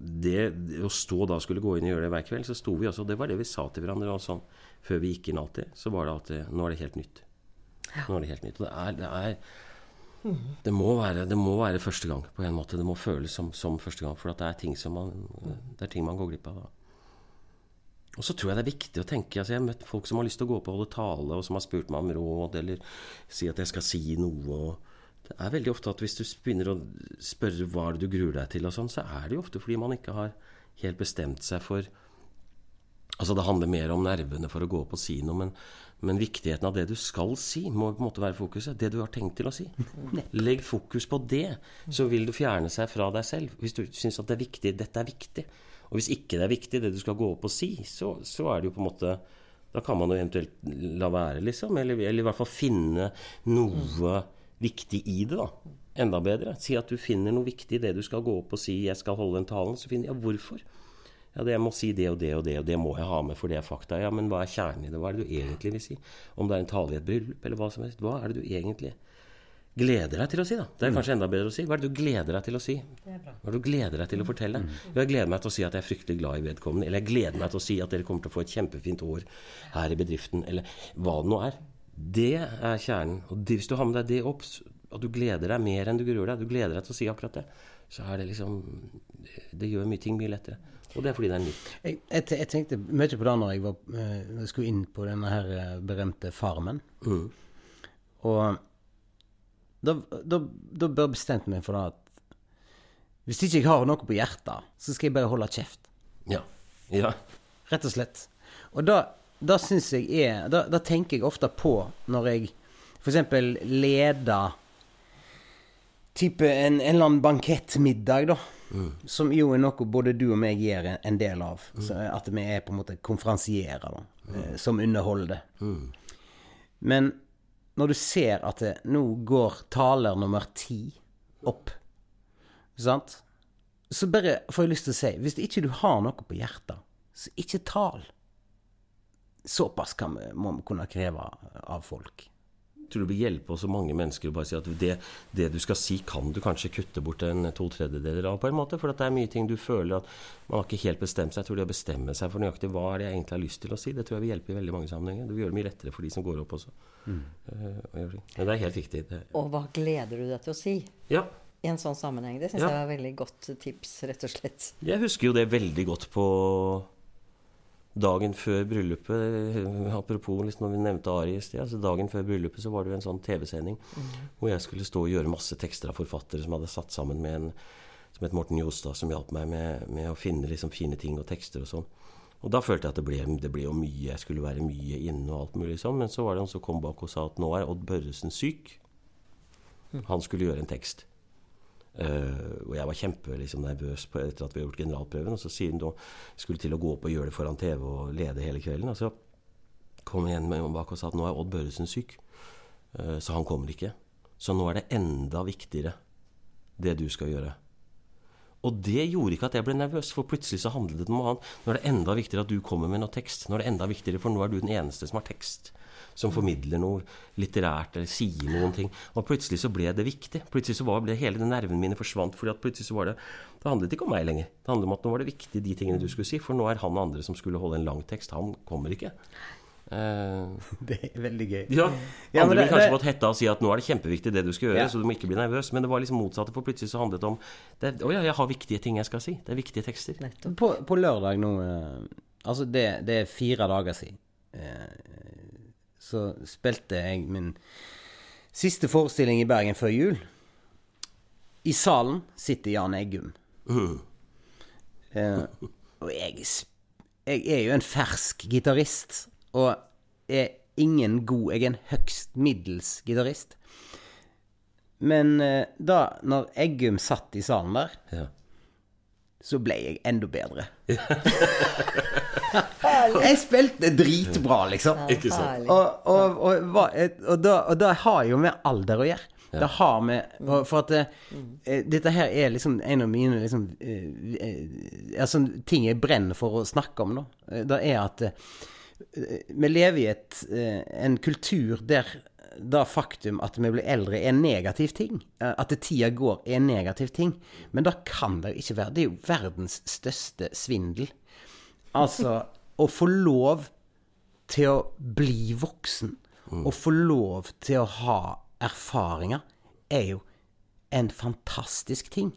det, å stå da og skulle gå inn og gjøre det hver kveld, så sto vi også Det var det vi sa til hverandre også, før vi gikk inn alltid. Så var det at nå er det helt nytt. Nå er det helt nytt. Og det er, det er det må, være, det må være første gang, på en måte. Det må føles som, som første gang. For det er ting man, det er ting man går glipp av. da. Og så tror jeg det er viktig å tenke altså Jeg har møtt folk som har lyst til å gå på og holde tale, og som har spurt meg om råd, eller si at jeg skal si noe. det er veldig ofte at hvis du begynner å spørre hva du gruer deg til, og sånn, så er det jo ofte fordi man ikke har helt bestemt seg for Altså Det handler mer om nervene for å gå opp og si noe, men, men viktigheten av det du skal si, må på en måte være fokuset. Det du har tenkt til å si. Legg fokus på det, så vil du fjerne seg fra deg selv. Hvis du syns at det er viktig, dette er viktig. Og hvis ikke det er viktig, det du skal gå opp og si, så, så er det jo på en måte Da kan man jo eventuelt la være, liksom. Eller, eller i hvert fall finne noe viktig i det, da. Enda bedre. Si at du finner noe viktig i det du skal gå opp og si 'jeg skal holde den talen'. Så finner jeg hvorfor. Ja, det jeg må si det og det og det, og det må jeg ha med, for det er fakta. Ja, men hva er kjernen i det? Hva er det du egentlig vil si? Om det er en tale i et bryllup, eller hva som helst. Hva er det du egentlig gleder deg til å si, da? Det er kanskje enda bedre å si. Hva er det du gleder deg til å si? Hva er det du gleder deg til å fortelle? Jo, jeg gleder meg til å si at jeg er fryktelig glad i vedkommende. Eller jeg gleder meg til å si at dere kommer til å få et kjempefint år her i bedriften. Eller hva det nå er. Det er kjernen. Og hvis du har med deg det opp, at du gleder deg mer enn du gruer deg, du gleder deg til å si akkurat det, så er det liksom Det gjør mye ting mye lettere. Og det er fordi det er nytt. Jeg, jeg, jeg tenkte mye på det når jeg, var, eh, jeg skulle inn på denne her eh, berømte Farmen. Mm. Og da, da, da bør jeg meg for det at hvis ikke jeg har noe på hjertet, så skal jeg bare holde kjeft. Ja. Ja. Rett og slett. Og da, da syns jeg er da, da tenker jeg ofte på når jeg f.eks. leder type en, en eller annen bankettmiddag, da. Som jo er noe både du og meg gjør en- del av. Mm. at vi er på en måte konferansierer, da. mm. Som underholder. Men når du ser at det, nå går taler nummer ti opp, sant? Så bare får jeg lyst til å si, hvis ikke du har noe på hjertet, så ikke tal. Såpass vi, må vi kunne kreve av folk. Tror det vil hjelpe også mange mennesker å bare si at det, det du skal si, kan du kanskje kutte bort en to tredjedeler av, på en måte. For at det er mye ting du føler at man har ikke helt bestemt seg. Jeg tror det å bestemme seg for nøyaktig hva er det jeg egentlig har lyst til å si, det tror jeg vil hjelpe i veldig mange sammenhenger. Det vil gjøre det mye lettere for de som går opp også. Eh, gjøre det. Men det er helt riktig. Det, Og hva gleder du deg til å si ja. i en sånn sammenheng? Det syns Ja. jeg var et veldig godt tips, rett og slett. Jeg husker jo det veldig godt på dagen før bryllupet. Apropos liksom når vi nevnte Ari i sted. Altså dagen før bryllupet så var det jo en sånn TV-sending hvor jeg skulle stå og gjøre masse tekster av forfattere som hadde satt sammen med en som het Morten Jostad, som hjalp meg med, med å finne liksom fine ting og tekster og sånn. Og da følte jeg at det ble, det ble jo mye, jeg skulle være mye inne og alt mulig sånn. Men så var det han som kom bak og sa at nå er Odd Børresen syk. Han skulle gjøre en tekst. Eh, og jeg var kjempe liksom, etter at vi hadde gjort generalprøven. Og så hun da skulle til å gå opp og gjøre det foran TV og lede hele kvelden. Og så kom hun igjen bak og sa at nå er Odd Børresen syk, uh, så han kommer ikke. Så nå er det enda viktigere, det du skal gjøre. Og det gjorde ikke at jeg ble nervøs, for plutselig så handlet det om noe annet. Nå er det enda viktigere at du kommer med noe tekst. Nå er det enda viktigere, for nå er du den eneste som har tekst. Som formidler noe litterært eller sier noen ting. Og plutselig så ble det viktig. Plutselig så var, ble hele den nerven mine forsvant. at plutselig så var det Det handlet ikke om meg lenger. Det handlet om at nå var det viktig de tingene du skulle si. For nå er han og andre som skulle holde en lang tekst, han kommer ikke. Eh, Det er veldig gøy. ja, Ja, Andre det- vil kanskje det- fått hetta og si at nå er det kjempeviktig det du skal gjøre, Ja. så du må ikke bli nervøs. Men det var liksom motsatte, for plutselig så handlet det om det, Å ja, jeg har viktige ting jeg skal si. Det er viktige tekster. På, på lørdag nå eh, Altså, det, det er fire dager siden. eh, Så spilte jeg min siste forestilling i Bergen før jul. I salen sitter Jan Eggum. Eh, og jeg, jeg er jo en fersk gitarist, og er ingen god Jeg er en høgst middels gitarist. Men eh, da, når Eggum satt i salen der, Ja. så ble jeg enda bedre. [laughs] jeg spilte dritbra, liksom. Ikke sant? Og, og, og, og, da, det har jo med alder å gjøre. Det har vi For at eh, dette her er liksom en av mine liksom eh, eh, Altså ting jeg brenner for å snakke om, da. Eh, Det er at eh, vi lever i et, eh, en kultur der det faktum at vi blir eldre er en negativ ting. At At tida går er en negativ ting. Men det kan det jo ikke være. Det er jo verdens største svindel. Altså å få lov til å bli voksen, og få lov til å ha erfaringer, er jo en fantastisk ting.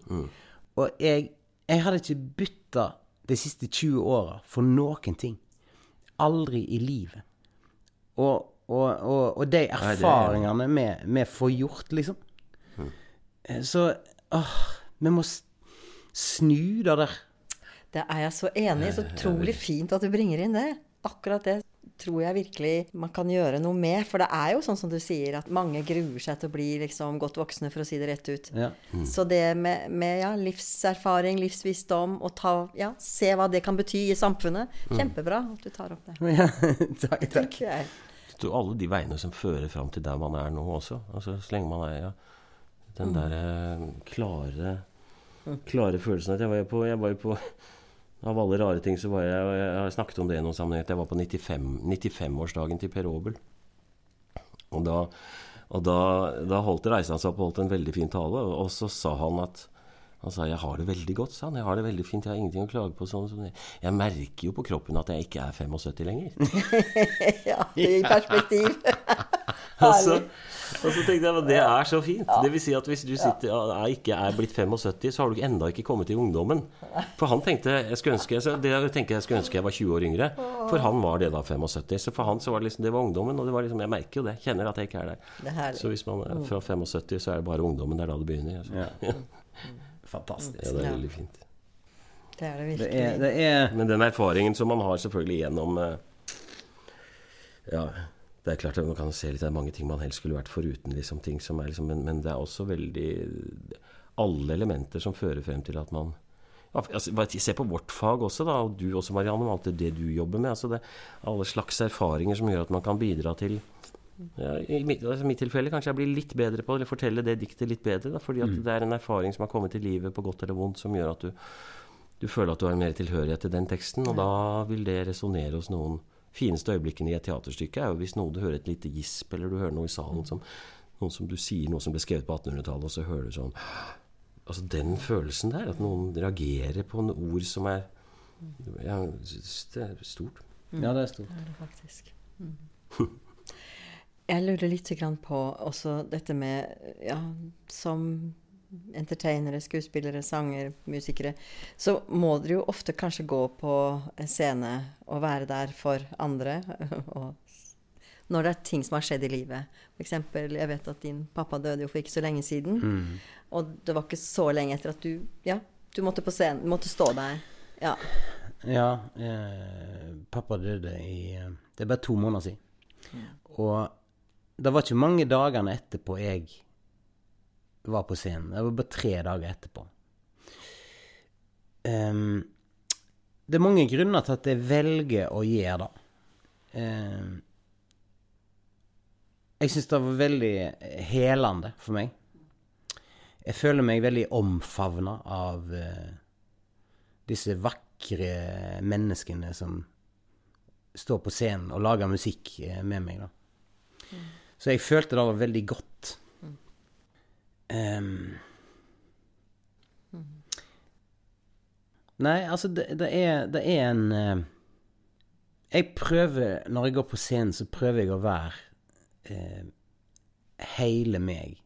Og jeg, jeg hadde ikke bytta de siste 20 åra for noen ting. Aldri i livet. Og, og, og, og de er- erfaringene vi, vi får gjort, liksom. Mm. Så åh, vi må snu det der. Det er jeg så enig i. Så utrolig fint at du bringer inn det. Akkurat det tror jeg virkelig man kan gjøre noe med. For det er jo sånn som du sier, at mange gruer seg til å bli liksom godt voksne, for å si det rett ut. Ja. Så det med, med ja, livserfaring, livsvisdom, og ta, ja, se hva det kan bety i samfunnet Kjempebra at du tar opp det. [laughs] Ja, takk, takk. jeg. Så alle de veiene som fører fram til der man er nå også. Altså Så lenge man er ja, den derre der eh, klare Klare følelsen at jeg var jo på, jeg var jo på Av alle rare ting så var jeg Jeg har snakket om det i noen sammenheng. at Jeg var på 95 95-årsdagen til Per Aabel. Og da, og da, da holdt reiste han seg opp og holdt en veldig fin tale. Og, så sa han at han sa 'jeg har det veldig godt', sa han. 'Jeg har det veldig fint, jeg har ingenting å klage på'. Sånn, sånn. Jeg merker jo på kroppen at jeg ikke er 75 lenger. [laughs] Ja, i perspektiv. [laughs] Og så, og så tenkte jeg at det er så fint. Det vil si at hvis du sitter, er, ikke er blitt 75, så har du enda ikke kommet til ungdommen. For han tenkte jeg skulle ønske, så det jeg tenker jeg skulle ønske jeg var 20 år yngre. For han var det da 75. Så for han så var det liksom det var ungdommen. Og det var liksom, jeg merker jo det. Kjenner at jeg ikke er der. Er. Så hvis man er fra 75, så er det bare ungdommen. Det er da det begynner. Altså. Ja. [laughs] Ja. Fantastisk. ja, det er veldig fint. Det er det Det er, det er Men den erfaringen som man har selvfølgelig gjennom eh, Ja, det er klart at man kan se litt Det er mange ting man helst skulle vært foruten, liksom, ting som er liksom, men, men det er også veldig Alle elementer som fører frem til at man ja, altså, Se på vårt fag også, da, og du også, Marianne, og alt det, du jobber med. Altså det, alle slags erfaringer som gjør at man kan bidra til ja, I mitt, altså, mitt tilfelle kanskje jeg blir litt bedre på eller fortelle det diktet litt bedre. Da, fordi at det er en erfaring som har kommet til livet på godt eller vondt, som gjør at du, du føler at du har mer tilhørighet til den teksten. Og da vil det resonnere hos noen. Fineste øyeblikkene i et teaterstykke er jo hvis noe du hører et lite gisp, eller du hører noe i salen som noen som du sier noe som ble skrevet på 1800-tallet, og så hører du sånn Altså den følelsen der, at noen reagerer på en ord som er ja, Det er stort. Ja, det er stort. Det er faktisk. Mm. [laughs] Jeg lurer litt på også dette med ja, Som entertainere, skuespillere, sanger, musikere, så må dere jo ofte kanskje gå på en scene og være der for andre. [laughs] Og når det er ting som har skjedd i livet. For eksempel, jeg vet at din pappa døde jo for ikke så lenge siden. Og det var ikke så lenge etter at du Ja, du måtte på scenen. Du måtte stå der. Ja. Ja, eh, pappa døde i eh, Det er bare to måneder siden. Og det var ikke mange dagene etterpå jeg var på scenen. Det var bare tre dager etterpå. Um, det er mange grunner til at jeg velger å gjøre det. Um, jeg syns det var veldig helende for meg. Jeg føler meg veldig omfavna av uh, disse vakre menneskene som står på scenen og lager musikk eh, med meg, da. Så jeg følte det var veldig godt. Ehm. Nei, altså, det, det, er, det er en uh, Jeg prøver, når jeg går på scenen, så prøver jeg å være uh, hele meg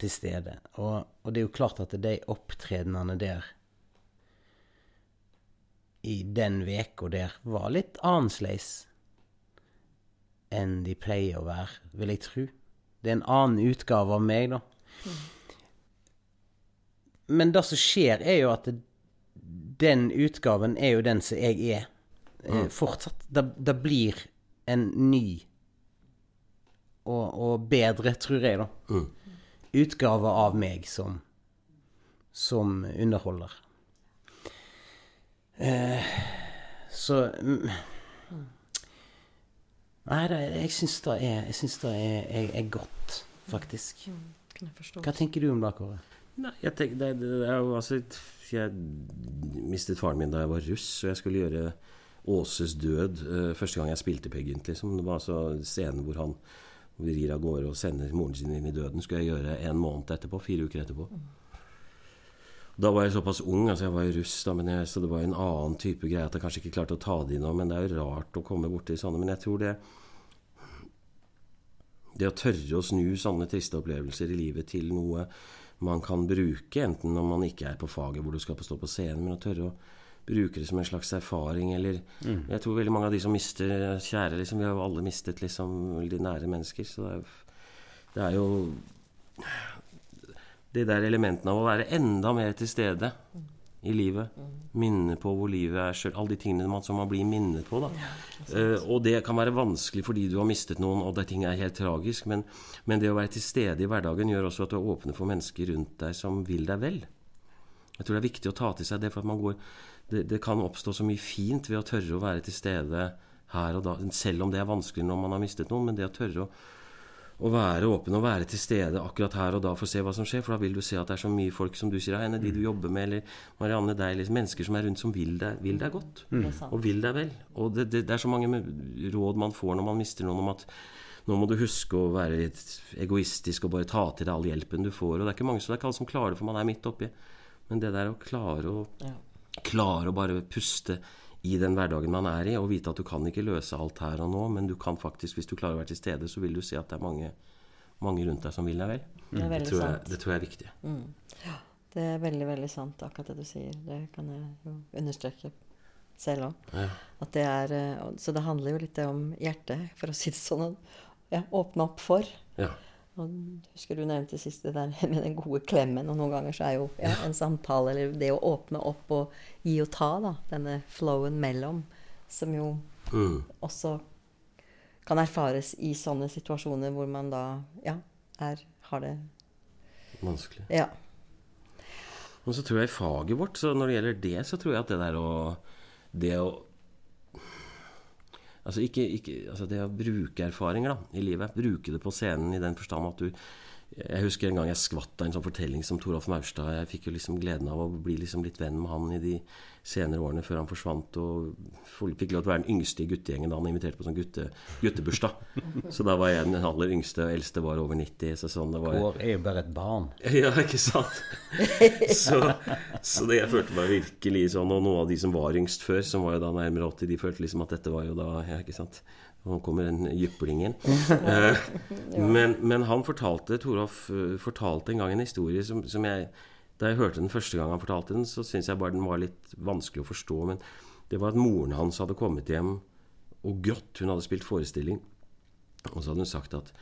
til stede. Og, og det er jo klart at de opptredenene der i den veka der var litt annerledes enn de pleier å være, vil jeg tro. Det er en annen utgave av meg, da. Men det som skjer, er jo at den utgaven er jo den som jeg er. Eh, fortsatt. Det, det blir en ny og, og bedre, tror jeg, da. Utgave av meg som, som underholder. Eh, så mm, Nei, det, jeg syns det er, jeg syns det er, er, er godt, faktisk. Kan jeg forstå. Hva tenker du om det, Kåre? Nei, jeg tenker, det, det er jo altså Jeg mistet faren min da jeg var russ, og jeg skulle gjøre Åses død uh, første gang jeg spilte Peer Gynt. Liksom. Det var altså scenen hvor han rir av gårde og sender moren sin inn i døden. skulle jeg gjøre en måned etterpå. Fire uker etterpå. Da var jeg såpass ung, altså jeg var jo russ, da, men jeg, så det var en annen type greie at jeg kanskje ikke klarte å ta det inn. nå, Men det er jo rart å komme borti sånne. Men jeg tror det Det å tørre å snu sånne triste opplevelser i livet til noe man kan bruke, enten når man ikke er på faget hvor du skal stå på scenen, men å tørre å bruke det som en slags erfaring, eller Jeg tror veldig mange av de som mister kjære, liksom Vi har jo alle mistet liksom veldig nære mennesker, så det er, det er jo Det der elementene av å være enda mer til stede i livet. Minne på hvor livet er sjøl. Alle de tingene man, som man blir minnet på. da. Eh, og det kan være vanskelig fordi du har mistet noen, og det ting er helt tragisk. Men, men det å være til stede i hverdagen gjør også at du er åpne for mennesker rundt deg som vil deg vel. Jeg tror det er viktig å ta til seg det, for at man går det, det kan oppstå så mye fint ved å tørre å være til stede her og da, selv om det er vanskelig når man har mistet noen. Men det å tørre å, å være åpen og være til stede akkurat her og da for å se hva som skjer. For da vil du se at det er så mye folk som du sier, en av de du jobber med, eller Marianne deg, liksom, mennesker som er rundt som vil deg, vil deg godt. Det er. Og vil deg vel. Og det, det, det er så mange råd man får når man mister noen om at nå må du huske å være litt egoistisk og bare ta til deg all hjelpen du får. Og det er ikke mange som, det er ikke alle som klarer det, for man er midt oppi. Men det der å klare å Ja. klare å bare puste i den hverdagen man er i, og vite at du kan ikke løse alt her og nå, men du kan faktisk, hvis du klarer å være til stede, så vil du se at det er mange, mange rundt deg som vil deg vel. Det er tror jeg, det tror jeg er viktig. ja, Det er veldig, veldig sant, akkurat det du sier. Det kan jeg jo understreke selv òg. Ja. Det eh, Så det handler jo litt om hjertet, for å si det sånn. Ja, åpne opp for. Ja. Og husker du nevnte sist det der med den gode klemmen. Og noen ganger så er jo ja, en samtale, eller det å åpne opp og gi og ta, da, denne flowen mellom, som jo Mm. også kan erfares i sånne situasjoner hvor man da ja, er, har det Vanskelig. Ja. Men så tror jeg i faget vårt, så når det gjelder det, så tror jeg at det der å Det å Altså, ikke, ikke, altså det å bruke erfaringer da, i livet. Bruke det på scenen i den forstand at du Jeg husker en gang jeg skvatt av en sånn fortelling som Toralf Maurstad. Jeg fikk jo liksom gleden av å bli liksom litt venn med han i de senere årene før han forsvant. Og fikk lov til å være den yngste i guttegjengen da han inviterte på sånn gutte, guttebursdag. [laughs] Så da var jeg den aller yngste, og eldste var over 90. Så sånn, det var Kår er jo bare et barn. [laughs] ja, ikke sant? [laughs] Så, så det jeg følte meg virkelig sånn Og noen av de som var yngst før, som var jo da nærmere 80, de følte liksom at dette var jo da Ja, ikke sant? Nå kommer den jyplingen. [laughs] Eh, men, men han fortalte Torolf eh, fortalte en gang en historie som, som jeg Da jeg hørte den første gang han fortalte den, så syntes jeg bare den var litt vanskelig å forstå. Men det var at moren hans hadde kommet hjem og grått. Hun hadde spilt forestilling. Og så hadde hun sagt at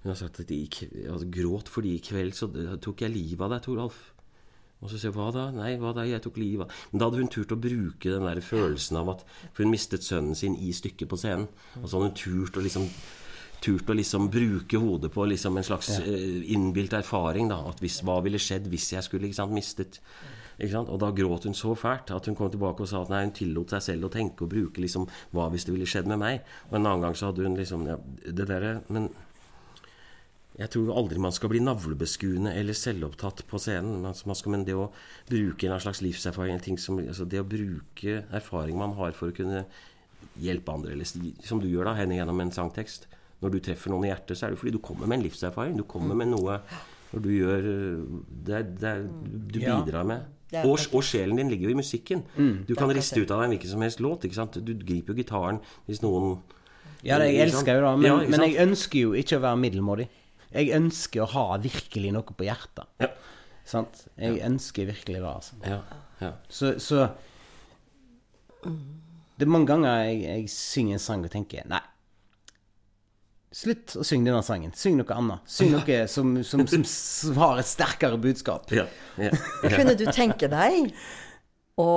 Hun hadde sagt at jeg altså, gråt fordi i kveld så tok jeg livet av deg, Toralf. Og så sier jeg, hva da? Nei, hva da? Jeg tok livet av Men da hadde hun turt å bruke den der følelsen av at For hun mistet sønnen sin i stykket på scenen. Og så hadde hun turt å liksom Turt å liksom bruke hodet på liksom en slags ja. innbilt erfaring. da At hvis, Hva ville skjedd hvis jeg skulle ikke sant, mistet ikke sant? Og da gråt hun så fælt at hun kom tilbake og sa at nei, hun tillot seg selv å tenke og bruke liksom Hva hvis det ville skjedd med meg? Og en annen gang så hadde hun liksom ja, Det derre Men jeg tror aldri man skal bli navlebeskuende eller selvopptatt på scenen. Men, man skal, men det å bruke en slags livserfaring en ting som, altså Det å bruke erfaring man har for å kunne hjelpe andre, eller som du gjør da, Henning, gjennom en sangtekst Når du treffer noen i hjertet, så er det fordi du kommer med en livserfaring. Du kommer med noe når du gjør det, det, du bidrar med. Og, og sjelen din ligger jo i musikken. Du kan riste ut av deg en hvilken som helst låt. ikke sant? Du griper jo gitaren hvis noen Ja, det, jeg elsker jo det, men, Ja, men jeg ønsker jo ikke å være middelmådig. Jeg ønsker å ha virkelig noe på hjertet. Ja. Sant? Jeg ønsker virkelig det, altså. Ja, ja. Så, så Det er mange ganger jeg, jeg synger en sang og tenker Nei. Slutt å synge denne sangen. Syng noe annet. Syng noe som, som, som, som har et sterkere budskap. ja, ja. Kunne du tenke deg å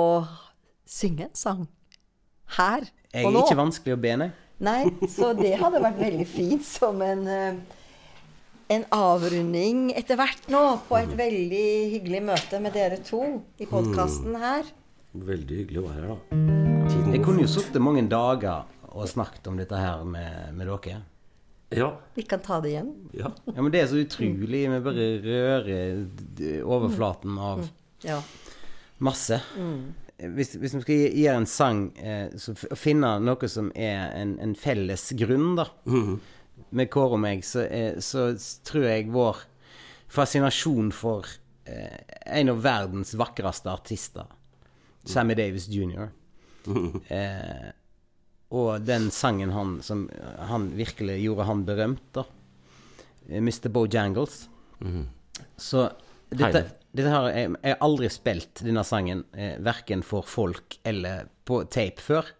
synge en sang her Jeg og er nå? ikke vanskelig å be, nei. Nei, så det hadde vært veldig fint som en, eh, en avrunding etter hvert nå på et veldig hyggelig møte med dere to i podkasten her. Veldig hyggelig å være her, da. Tiden Jeg kunne jo sittet mange dager og snakket om dette her med, med dere. Ja. Vi kan ta det igjen. ja. Ja, men det er så utrolig. Vi bare rører overflaten av Ja. masse. Hvis, hvis vi skal gi- gjøre en sang, eh, så finne noe som er en, en felles grunn, da, med Kåre og meg, så, er, så tror jeg vår fascinasjon for eh, en av verdens vakreste artister, Sammy Davis jr., [laughs] eh, og den sangen han, som han virkelig gjorde han berømt, da, eh, Mr. Bojangles. Så dette, dette har jeg, jeg har aldri spilt denne sangen, eh, verken for folk eller på tape før.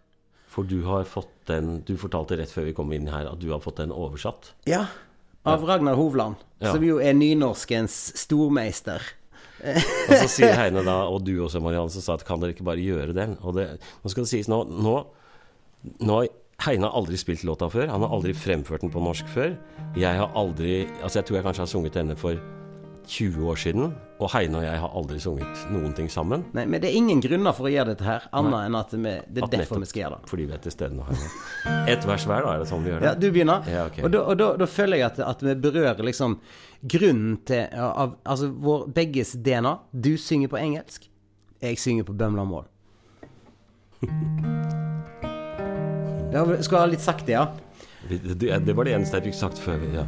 For du har fått den Du fortalte rett før vi kom inn her at du har fått den oversatt. Ja. Av Ragnar Hovland, Ja. som jo er nynorskens stormeister. Og så sier Heine da, og du også, Marianne, som sa at kan dere ikke bare gjøre den? Og det, nå skal det sies nå, nå, nå Heine har aldri spilt låta før. Han har aldri fremført den på norsk før. Jeg har aldri Altså, jeg tror jeg kanskje har sunget denne for 20 år siden. Og Heine og jeg har aldri sunget noen ting sammen. Nei, men det er ingen grunner for å gjøre dette her, annet enn at vi, det er At derfor vi skal gjøre det. Fordi vi er til stede nå. Heine. [laughs] Et vers hver, da? Er det sånn vi gjør det? Ja, du begynner. Ja, okay. Og, da, og da, da føler jeg at, at vi berører liksom grunnen til av, Altså vår begges DNA. Du synger på engelsk, jeg synger på bømlamål. [laughs] Det skal jeg ha litt sakte, ja. Det, det, det var det eneste jeg fikk sagt før vi Ja.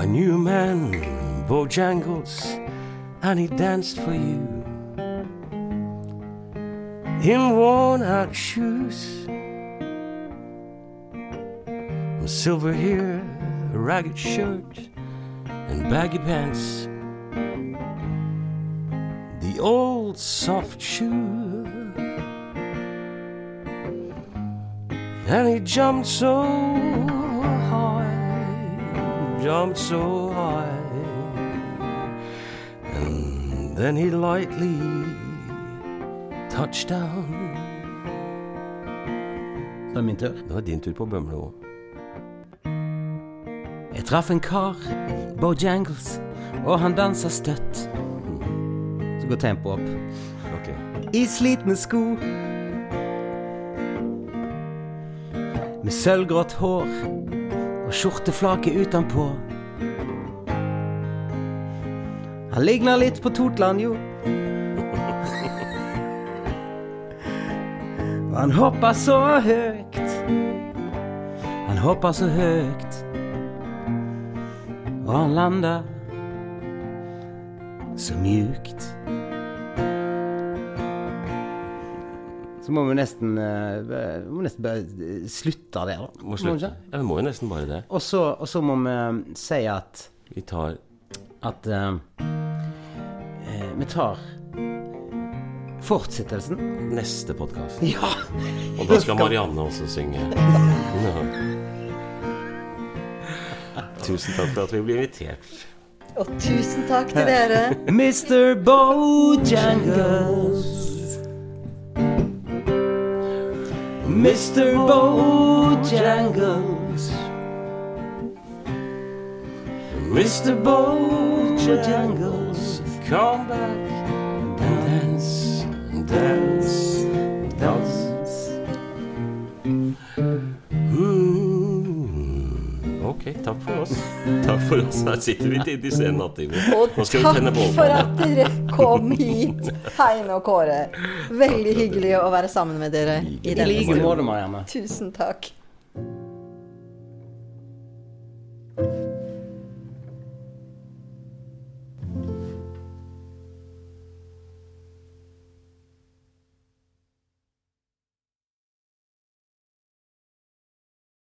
I knew a man, Bojangles, and he danced for you. In worn out shoes, silver hair, a ragged shirt, and baggy pants. The old soft shoe. And he jumped so jumped so high. And then he lightly touched down. Så er det min tur. Det var din tur på Bømlo. Jeg traff en kar, Bojangles, og han dansa støtt. Så går tempoet opp. Ok. I slitne sko. Med sølvgrått hår og skjorteflaket utenpå. Han ligner litt på Totland, jo. Og han hopper så høyt. Han hopper så høyt. Og han lander så mjukt. Så må vi nesten, uh, må nesten bare eh, slutte der, da. Må vi slutte. Ja, vi må jo nesten bare det. Og så, og så må vi eh, si at, Vi tar at uh, uh, Vi tar fortsettelsen. neste podkast. [laughs] Ja! Og da skal Marianne også synge. Ja. [laughs] Tusen takk for at vi ble invitert. Og tusen takk til dere. [laughs] Mr. Bojangles. Mr. Bojangles. Mr. Bojangles. Come back and dance, dance, dance. Ok, takk for oss. [laughs] Takk for oss. Her sitter vi til de sene nattimene. Og skal takk for at dere kom hit, Heine og Kåre. Veldig hyggelig å være sammen med dere i denne like måte, Marianne. Tusen takk.